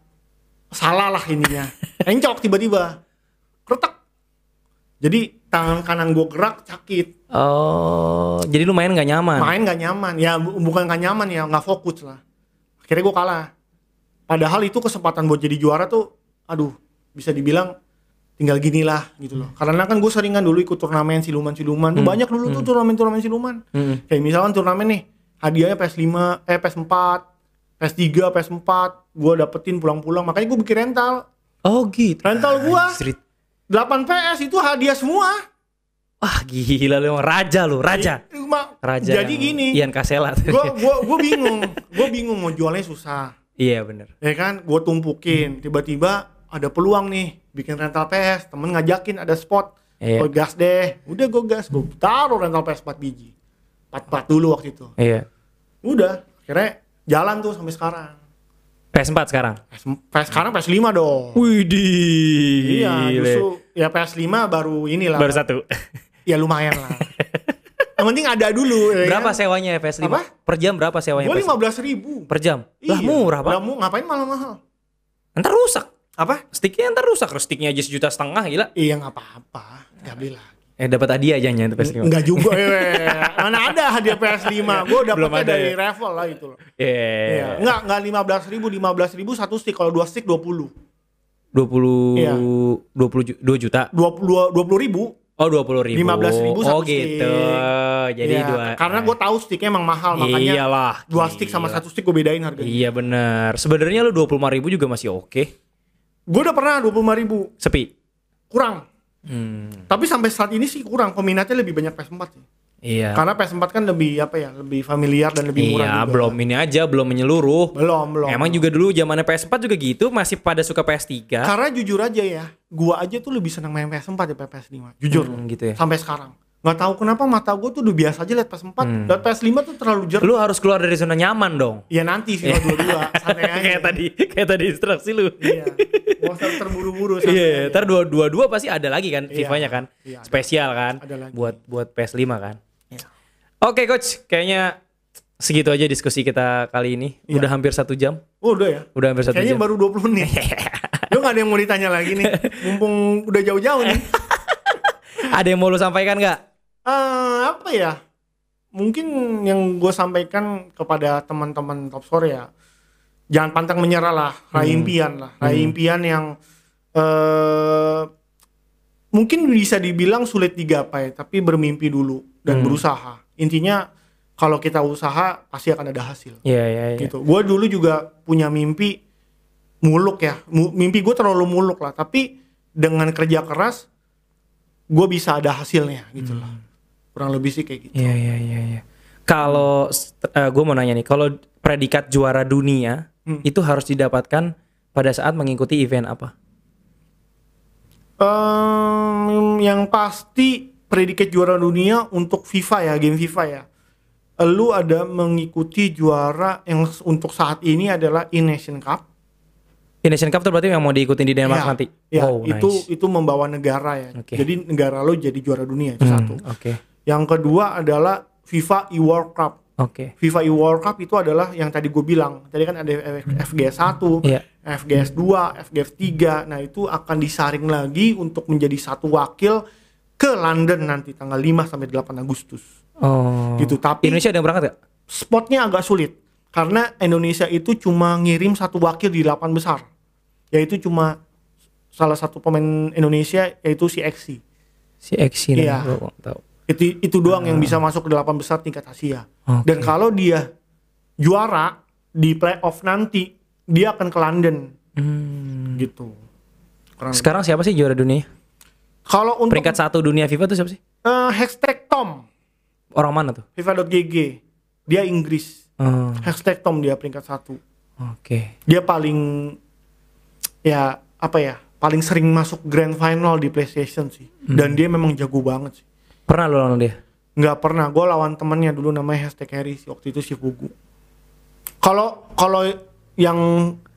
S2: Salah lah ininya. Encok tiba-tiba. Kretek. Jadi tangan kanan gue gerak sakit.
S1: Oh, jadi lu main nggak nyaman.
S2: Main gak nyaman. Ya bu- bukan gak nyaman ya, nggak fokus lah. Akhirnya gue kalah. Padahal itu kesempatan buat jadi juara tuh, aduh, bisa dibilang tinggal gini lah gitu loh. Karena kan gue sering kan dulu ikut turnamen siluman-siluman. Tuh banyak dulu tuh turnamen-turnamen siluman.
S1: Hmm.
S2: Kayak misalkan turnamen nih, hadiahnya PS5, eh PS4, PS3, PS4, gue dapetin pulang-pulang. Makanya gue bikin rental.
S1: Oh gitu.
S2: Rental gua
S1: Anjrit.
S2: 8 PS itu hadiah semua.
S1: Wah gila lu raja lu, raja.
S2: Ma-
S1: Raja.
S2: Jadi gini,
S1: Ian Kasela.
S2: gue gua, gua bingung. Gue bingung mau jualnya susah.
S1: iya bener.
S2: ya kan gue tumpukin tiba-tiba ada peluang nih bikin rental PS temen ngajakin ada spot
S1: Iya.
S2: gue gas deh udah gue gas gue taruh rental PS 4 biji 44 dulu waktu itu
S1: Iya.
S2: udah akhirnya jalan tuh sampai sekarang
S1: PS4 sekarang.
S2: PS, PS sekarang PS 5 dong
S1: Widih.
S2: iya justru ya PS 5 baru inilah
S1: Baru satu.
S2: ya lumayan lah yang penting ada dulu ya
S1: berapa
S2: kan?
S1: sewanya PS5?
S2: Apa?
S1: Per jam berapa sewanya
S2: gue
S1: PS5?
S2: lima belas ribu
S1: Per jam? Lah
S2: Iya.
S1: murah pak.
S2: Lah, mu- ngapain malah mahal
S1: Ntar rusak.
S2: apa
S1: Sticknya ntar rusak. Sticknya aja sejuta setengah gila.
S2: iya nggak apa-apa nggak beli lagi
S1: Eh dapat hadiah aja itu PS5.
S2: Enggak juga ya. Mana ada hadiah PS5. Gue
S1: Belum
S2: dapetnya
S1: ada
S2: dari
S1: ya?
S2: Revel lah itu loh.
S1: Iya.
S2: Iya. Enggak, enggak 15 ribu, 15 ribu satu stick. Kalau dua stick 20.
S1: 20
S2: Iya.
S1: 20 ju- 2 juta.
S2: 20, 20 ribu.
S1: Oh 20 ribu.
S2: 15.000
S1: Oh
S2: satu
S1: gitu.
S2: stick.
S1: Jadi
S2: Iya,
S1: dua.
S2: Karena gue tahu sticknya emang mahal. Makanya
S1: Iyalah.
S2: dua stick sama satu stick gue bedain harganya.
S1: Iya bener. Sebenarnya lu 25 ribu juga masih oke.
S2: Gue udah pernah 25 ribu.
S1: Sepi.
S2: Kurang.
S1: Hmm.
S2: Tapi sampai saat ini sih kurang. Peminatnya lebih banyak PS4 sih.
S1: Iya.
S2: Karena PS4 kan lebih apa ya, lebih familiar dan lebih murah
S1: Iya,
S2: juga.
S1: belum ini aja, belum menyeluruh.
S2: Belum, belum.
S1: Emang juga dulu zamannya PS4 juga gitu, masih pada suka PS3.
S2: Karena jujur aja ya, gua aja tuh lebih senang main PS4 daripada PS5. Jujur.
S1: Hmm, gitu ya.
S2: Sampai sekarang. Nggak tahu kenapa mata gua tuh udah biasa aja liat PS4.
S1: Hmm.
S2: Liat PS5 tuh terlalu jernih.
S1: Lu harus keluar dari zona nyaman dong.
S2: Ya nanti FIFA 22, santai aja.
S1: kayak tadi, kayak tadi instruksi lu.
S2: Iya. Usah terburu-buru
S1: Iya,
S2: aja.
S1: ntar dua dua dua pasti ada lagi kan,
S2: Iya,
S1: FIFA-nya kan,
S2: iya, ada.
S1: spesial kan,
S2: Ada lagi.
S1: buat buat PS5 kan. Oke coach, kayaknya segitu aja diskusi kita kali ini.
S2: Iya.
S1: Udah hampir satu jam,
S2: Oh, udah ya.
S1: udah hampir satu
S2: Kayaknya
S1: jam.
S2: baru 20 menit. Lu nggak ada yang mau ditanya lagi nih. Mumpung udah jauh-jauh nih.
S1: Ada yang mau lu sampaikan nggak?
S2: Eh, apa ya? Mungkin yang gue sampaikan kepada teman-teman top score ya, jangan pantang menyerah lah, raih impian lah, raih impian yang eh mungkin bisa dibilang sulit digapai, tapi bermimpi dulu dan berusaha. Intinya kalau kita usaha pasti akan ada hasil.
S1: Iya iya iya.
S2: Gitu. Gue dulu juga punya mimpi muluk ya, mimpi gue terlalu muluk lah, tapi dengan kerja keras gue bisa ada hasilnya gitu lah. Kurang lebih sih kayak gitu.
S1: Iya iya iya iya. Kalau gue mau nanya nih, kalau predikat juara dunia
S2: Hmm.
S1: itu harus didapatkan pada saat mengikuti event apa?
S2: Em, yang pasti predikat juara dunia untuk FIFA ya, game FIFA ya. Lu ada mengikuti juara yang untuk saat ini adalah E-Nation Cup.
S1: Indonesian Cup tuh berarti yang mau diikutin di Denmark
S2: Ya,
S1: nanti.
S2: ya,
S1: wow,
S2: itu
S1: nice.
S2: itu membawa negara ya.
S1: Oke.
S2: Jadi negara lu jadi juara dunia itu
S1: Hmm,
S2: satu.
S1: Oke.
S2: Yang kedua adalah FIFA E-World Cup.
S1: Oke.
S2: FIFA E-World Cup itu adalah yang tadi gue bilang. Tadi kan ada FGS 1,
S1: Iya.
S2: FGS 2, FGS 3. Nah, itu akan disaring lagi untuk menjadi satu wakil ke London nanti tanggal 5 sampai 8 Agustus.
S1: Oh.
S2: Gitu. Tapi
S1: Indonesia ada yang berangkat gak?
S2: spotnya agak sulit karena Indonesia itu cuma ngirim satu wakil di 8 besar. Yaitu cuma salah satu pemain Indonesia yaitu si Exi.
S1: Si Exi nih,
S2: Iya.
S1: tahu.
S2: Itu itu doang yang bisa masuk ke 8 besar tingkat Asia.
S1: Oke.
S2: Dan kalau dia juara di playoff nanti, dia akan ke London
S1: Hmm.
S2: gitu. Kurang-
S1: Sekarang siapa sih juara dunia?
S2: Kalau untuk
S1: Peringkat satu dunia FIFA tuh siapa sih?
S2: eh, hashtag Tom
S1: Orang mana tuh?
S2: FIFA.gg dia Inggris.
S1: Oh,
S2: Hashtag Tom dia peringkat satu.
S1: Oke.
S2: Dia paling ya apa ya paling sering masuk grand final di PlayStation sih.
S1: Hmm.
S2: Dan dia memang jago banget sih.
S1: Pernah lo lawan dia?
S2: nggak pernah gue lawan temennya dulu namanya hashtag Harry sih waktu itu si Fugu kalau kalau yang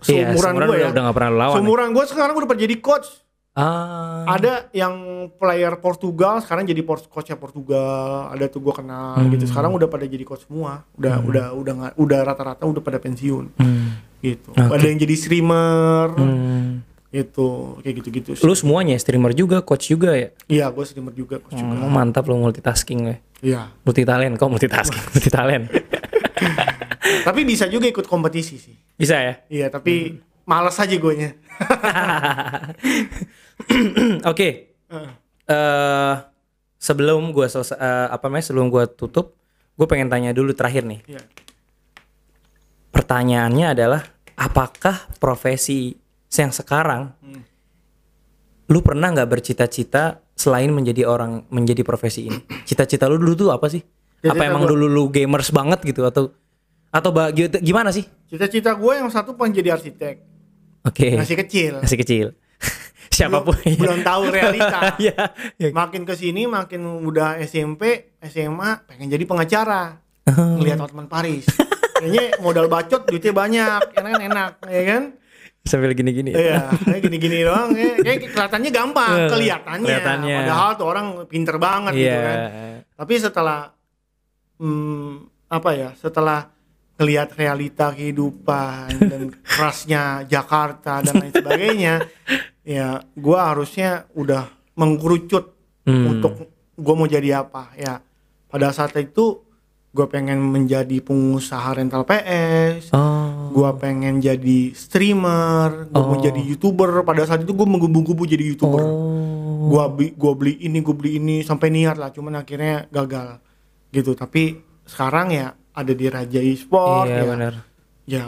S1: Iya,
S2: seumuran
S1: seumuran
S2: gue ya
S1: udah nggak pernah lawan
S2: seumuran gue sekarang udah jadi coach
S1: Ah.
S2: ada yang player Portugal sekarang jadi port coachnya Portugal ada tuh gue kenal
S1: Hmm.
S2: gitu sekarang udah pada jadi coach semua udah udah udah nggak udah rata-rata udah pada pensiun
S1: Hmm.
S2: gitu
S1: Oke.
S2: ada yang jadi streamer
S1: Hmm.
S2: gitu kayak gitu-gitu sih
S1: Lu semuanya streamer juga, coach juga ya?
S2: iya gue streamer juga coach juga
S1: Oh, mantap lo multitasking ya.
S2: iya
S1: Multi talent, kok multitasking, multi talent.
S2: tapi bisa juga ikut kompetisi sih
S1: Bisa ya?
S2: Iya, tapi malas aja gue nya.
S1: Oke. Eh sebelum gua selesai eh, apa namanya? Sebelum gua tutup, gue pengen tanya dulu terakhir nih.
S2: Iya.
S1: Pertanyaannya adalah apakah profesi yang sekarang lu pernah nggak bercita-cita selain menjadi orang menjadi profesi ini? Cita-cita lu dulu tuh apa sih? apa
S2: Cita-cita
S1: emang
S2: gua-
S1: dulu lu gamers banget gitu atau atau gimana sih?
S2: Cita-cita gue yang satu pengen jadi arsitek.
S1: Oke.
S2: Masih kecil.
S1: Masih kecil. Siapa pun.
S2: Belum, belum tahu realita.
S1: Iya. iya.
S2: makin ke sini makin udah SMP, SMA pengen jadi pengacara.
S1: Oh.
S2: Ngelihat Ottoman Paris. Kayaknya modal bacot duitnya banyak, enak kan enak, ya kan?
S1: Sambil gini-gini.
S2: Iya, kayak gini-gini doang ya. Kayak kelihatannya gampang,
S1: Eh,
S2: kelihatannya.
S1: kelihatannya.
S2: Padahal tuh orang pinter banget gitu
S1: Iya.
S2: kan. Tapi setelah hmm, apa ya? Setelah ngelihat realita kehidupan dan kerasnya Jakarta dan lain sebagainya, ya gua harusnya udah mengkerucut
S1: Hmm.
S2: untuk gua mau jadi apa ya. Pada saat itu gue pengen menjadi pengusaha rental PS,
S1: Oh.
S2: gua pengen jadi streamer, gua mau
S1: Oh.
S2: jadi youtuber. Pada saat itu gue menggebu-gebu jadi youtuber.
S1: Oh.
S2: Gua beli, gua beli ini, gua beli ini sampai niat lah, cuman akhirnya gagal gitu. Tapi sekarang ya ada di Raja Esport
S1: Iya
S2: ya.
S1: benar.
S2: Ya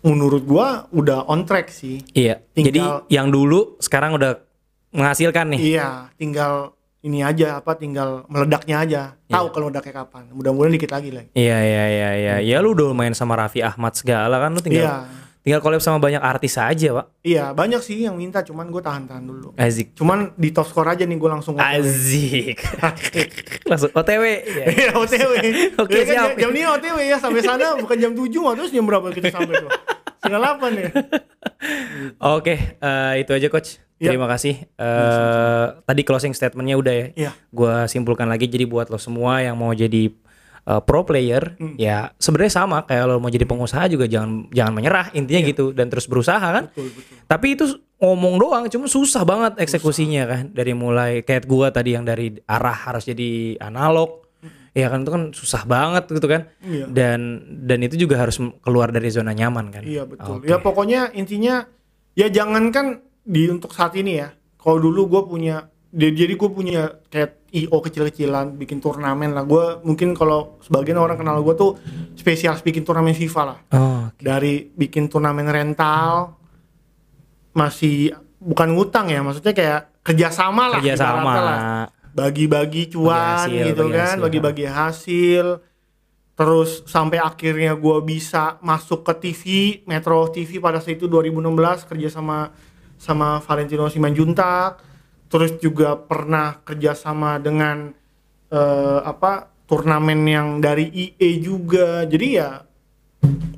S2: menurut gua udah on track sih.
S1: Iya. Jadi
S2: Tinggal-
S1: yang dulu sekarang udah menghasilkan nih.
S2: Iya, tinggal ini aja apa tinggal meledaknya aja.
S1: Iya.
S2: Tahu kalau meledaknya kapan. Mudah-mudahan dikit lagi lah.
S1: Iya iya iya iya. Ya lu udah main sama Raffi Ahmad segala kan lu tinggal
S2: Iya.
S1: Tinggal collab sama banyak artis aja, Pak.
S2: Iya, banyak sih yang minta cuman gue tahan-tahan dulu.
S1: Azik.
S2: Cuman di top score aja nih gue langsung OTW.
S1: Azik. Langsung OTW. Ya.
S2: Iya OTW.
S1: Oke,
S2: Ya kan
S1: siap.
S2: jam, ini OTW ya sampai sana bukan jam 7 mah terus jam berapa kita sampai tuh? Setengah 8 ya.
S1: Oke, eh, itu aja coach.
S2: Iya.
S1: Terima kasih. Eh, tadi closing statementnya udah ya.
S2: Iya.
S1: Gua simpulkan lagi jadi buat lo semua yang mau jadi eh, pro player,
S2: Hmm.
S1: ya sebenarnya sama kayak lo mau jadi pengusaha juga jangan jangan menyerah intinya
S2: Iya.
S1: gitu dan terus berusaha kan.
S2: Betul, betul.
S1: Tapi itu ngomong doang, cuma susah banget eksekusinya kan. Dari mulai kayak gua tadi yang dari arah harus jadi analog, ya kan itu kan susah banget gitu kan.
S2: Iya.
S1: Dan dan itu juga harus keluar dari zona nyaman kan.
S2: Iya betul.
S1: Oke.
S2: Ya pokoknya intinya ya jangankan di untuk saat ini ya. Kalau dulu gue punya di- jadi gue punya kayak IO kecil-kecilan bikin turnamen lah. Gue mungkin kalau sebagian orang kenal gue tuh spesial bikin turnamen FIFA lah.
S1: Oh,
S2: Dari bikin turnamen rental masih bukan ngutang ya, maksudnya kayak kerjasama lah.
S1: kerjasama.
S2: lah. Bagi-bagi cuan
S1: Bagi hasil,
S2: gitu
S1: bagi
S2: kan,
S1: hasil.
S2: bagi-bagi hasil. terus sampai akhirnya gue bisa masuk ke TV Metro TV pada saat itu 2016 kerja sama sama Valentino Simanjuntak terus juga pernah kerja sama dengan eh, apa turnamen yang dari IE juga jadi ya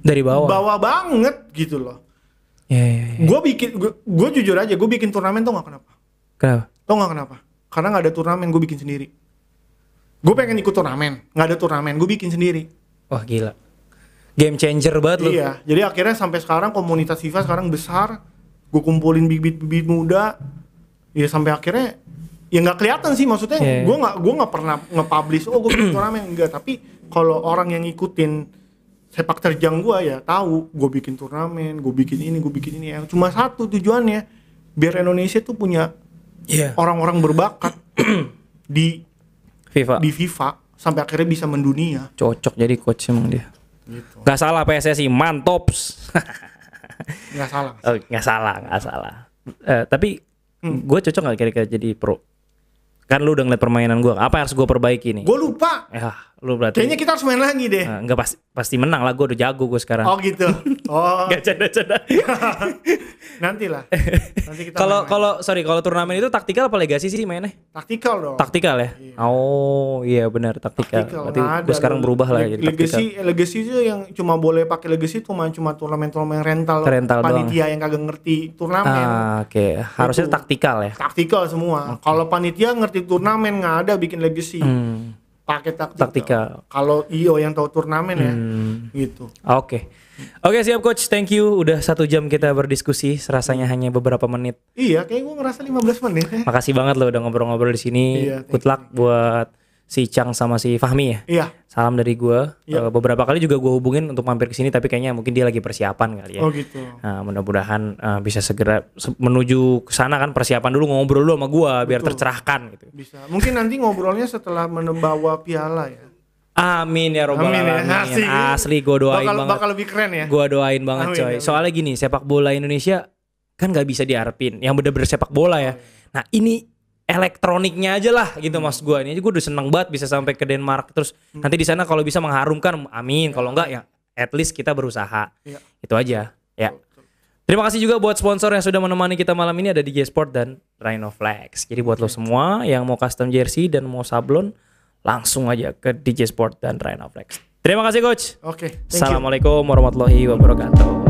S1: Dari bawah.
S2: bawah banget gitu loh
S1: Ya, ya, ya.
S2: gue bikin gue jujur aja gue bikin turnamen tuh nggak kenapa
S1: Kenapa?
S2: tau nggak kenapa karena nggak ada turnamen gue bikin sendiri gue pengen ikut turnamen nggak ada turnamen gue bikin sendiri
S1: Wah gila. Game changer banget lu.
S2: iya jadi akhirnya sampai sekarang komunitas FIFA sekarang besar gue kumpulin bibit-bibit muda ya sampai akhirnya ya nggak kelihatan sih maksudnya
S1: Iya.
S2: gue nggak gue nggak pernah nge-publish oh gue bikin turnamen enggak tapi kalau orang yang ngikutin sepak terjang gue ya tahu gue bikin turnamen gue bikin ini gue bikin ini yang cuma satu tujuannya biar Indonesia tuh punya
S1: Iya.
S2: orang-orang berbakat di
S1: FIFA.
S2: di FIFA sampai akhirnya bisa mendunia
S1: Cocok jadi coach emang dia.
S2: gitu
S1: Gak salah PSSI, mantops.
S2: nggak salah
S1: oh, gak salah, gak salah. Eh, tapi gue cocok gak kira-kira jadi pro? Kan lu udah ngeliat permainan gue, apa yang harus gue perbaiki nih?
S2: gue lupa
S1: Ya, lu berarti
S2: kayaknya kita harus main lagi deh
S1: Eh, nggak pasti pasti menang lah, gue udah jago gue sekarang.
S2: oh gitu oh
S1: Gak canda-canda.
S2: nanti lah nanti kita
S1: Kalau kalau sorry kalau turnamen itu taktikal apa legasi sih mainnya?
S2: taktikal dong
S1: Taktikal ya? Oh iya benar taktikal.
S2: Taktikal,
S1: Berarti
S2: nggak
S1: gue sekarang berubah lah jadi taktikal.
S2: legacy legacy itu yang cuma boleh pakai legacy cuma cuma turnamen-turnamen rental,
S1: Rental doang.
S2: panitia yang kagak ngerti turnamen
S1: Ah, oke. Harusnya
S2: Itu.
S1: taktikal ya.
S2: taktikal semua kalau panitia ngerti turnamen nggak ada bikin legacy
S1: Hmm.
S2: Pakai taktikal,
S1: Taktikal.
S2: kalau io yang tahu turnamen ya
S1: Hmm.
S2: gitu
S1: Oke. Oke siap coach, thank you. Udah satu jam kita berdiskusi, serasanya hanya beberapa menit.
S2: iya kayak gue ngerasa 15 menit ya
S1: Makasih banget lo udah ngobrol-ngobrol di sini.
S2: Iya,
S1: Good luck buat si Chang sama si Fahmi ya.
S2: iya
S1: Salam dari gua.
S2: Iya.
S1: Eh, beberapa kali juga gua hubungin untuk mampir ke sini tapi kayaknya mungkin dia lagi persiapan kali ya.
S2: oh gitu
S1: Nah, mudah-mudahan eh, bisa segera se- menuju ke sana kan persiapan dulu ngobrol dulu sama gua biar tercerahkan gitu.
S2: bisa mungkin nanti ngobrolnya setelah membawa piala ya
S1: Amin ya robbal
S2: Amin ya,
S1: alamin.
S2: asik.
S1: Asli gua doain
S2: bakal,
S1: banget.
S2: bakal lebih keren ya
S1: Gua doain banget
S2: Amin,
S1: coy.
S2: amin.
S1: Soalnya gini, sepak bola Indonesia kan nggak bisa diharapin. Yang bener-bener sepak bola
S2: Oh,
S1: ya.
S2: iya.
S1: Nah ini elektroniknya aja lah gitu mas gua. Ini aja gua udah seneng banget bisa sampai ke Denmark. Terus
S2: Hmm.
S1: nanti di sana kalau bisa mengharumkan, amin. Kalau enggak ya at least kita berusaha.
S2: Iya.
S1: Itu aja. Ya. Terima kasih juga buat sponsor yang sudah menemani kita malam ini ada DJ Sport dan Rhino Flex. Jadi buat lo semua yang mau custom jersey dan mau sablon langsung aja ke DJ Sport dan Rhino Flex. Terima kasih coach.
S2: oke you.
S1: Assalamualaikum warahmatullahi wabarakatuh.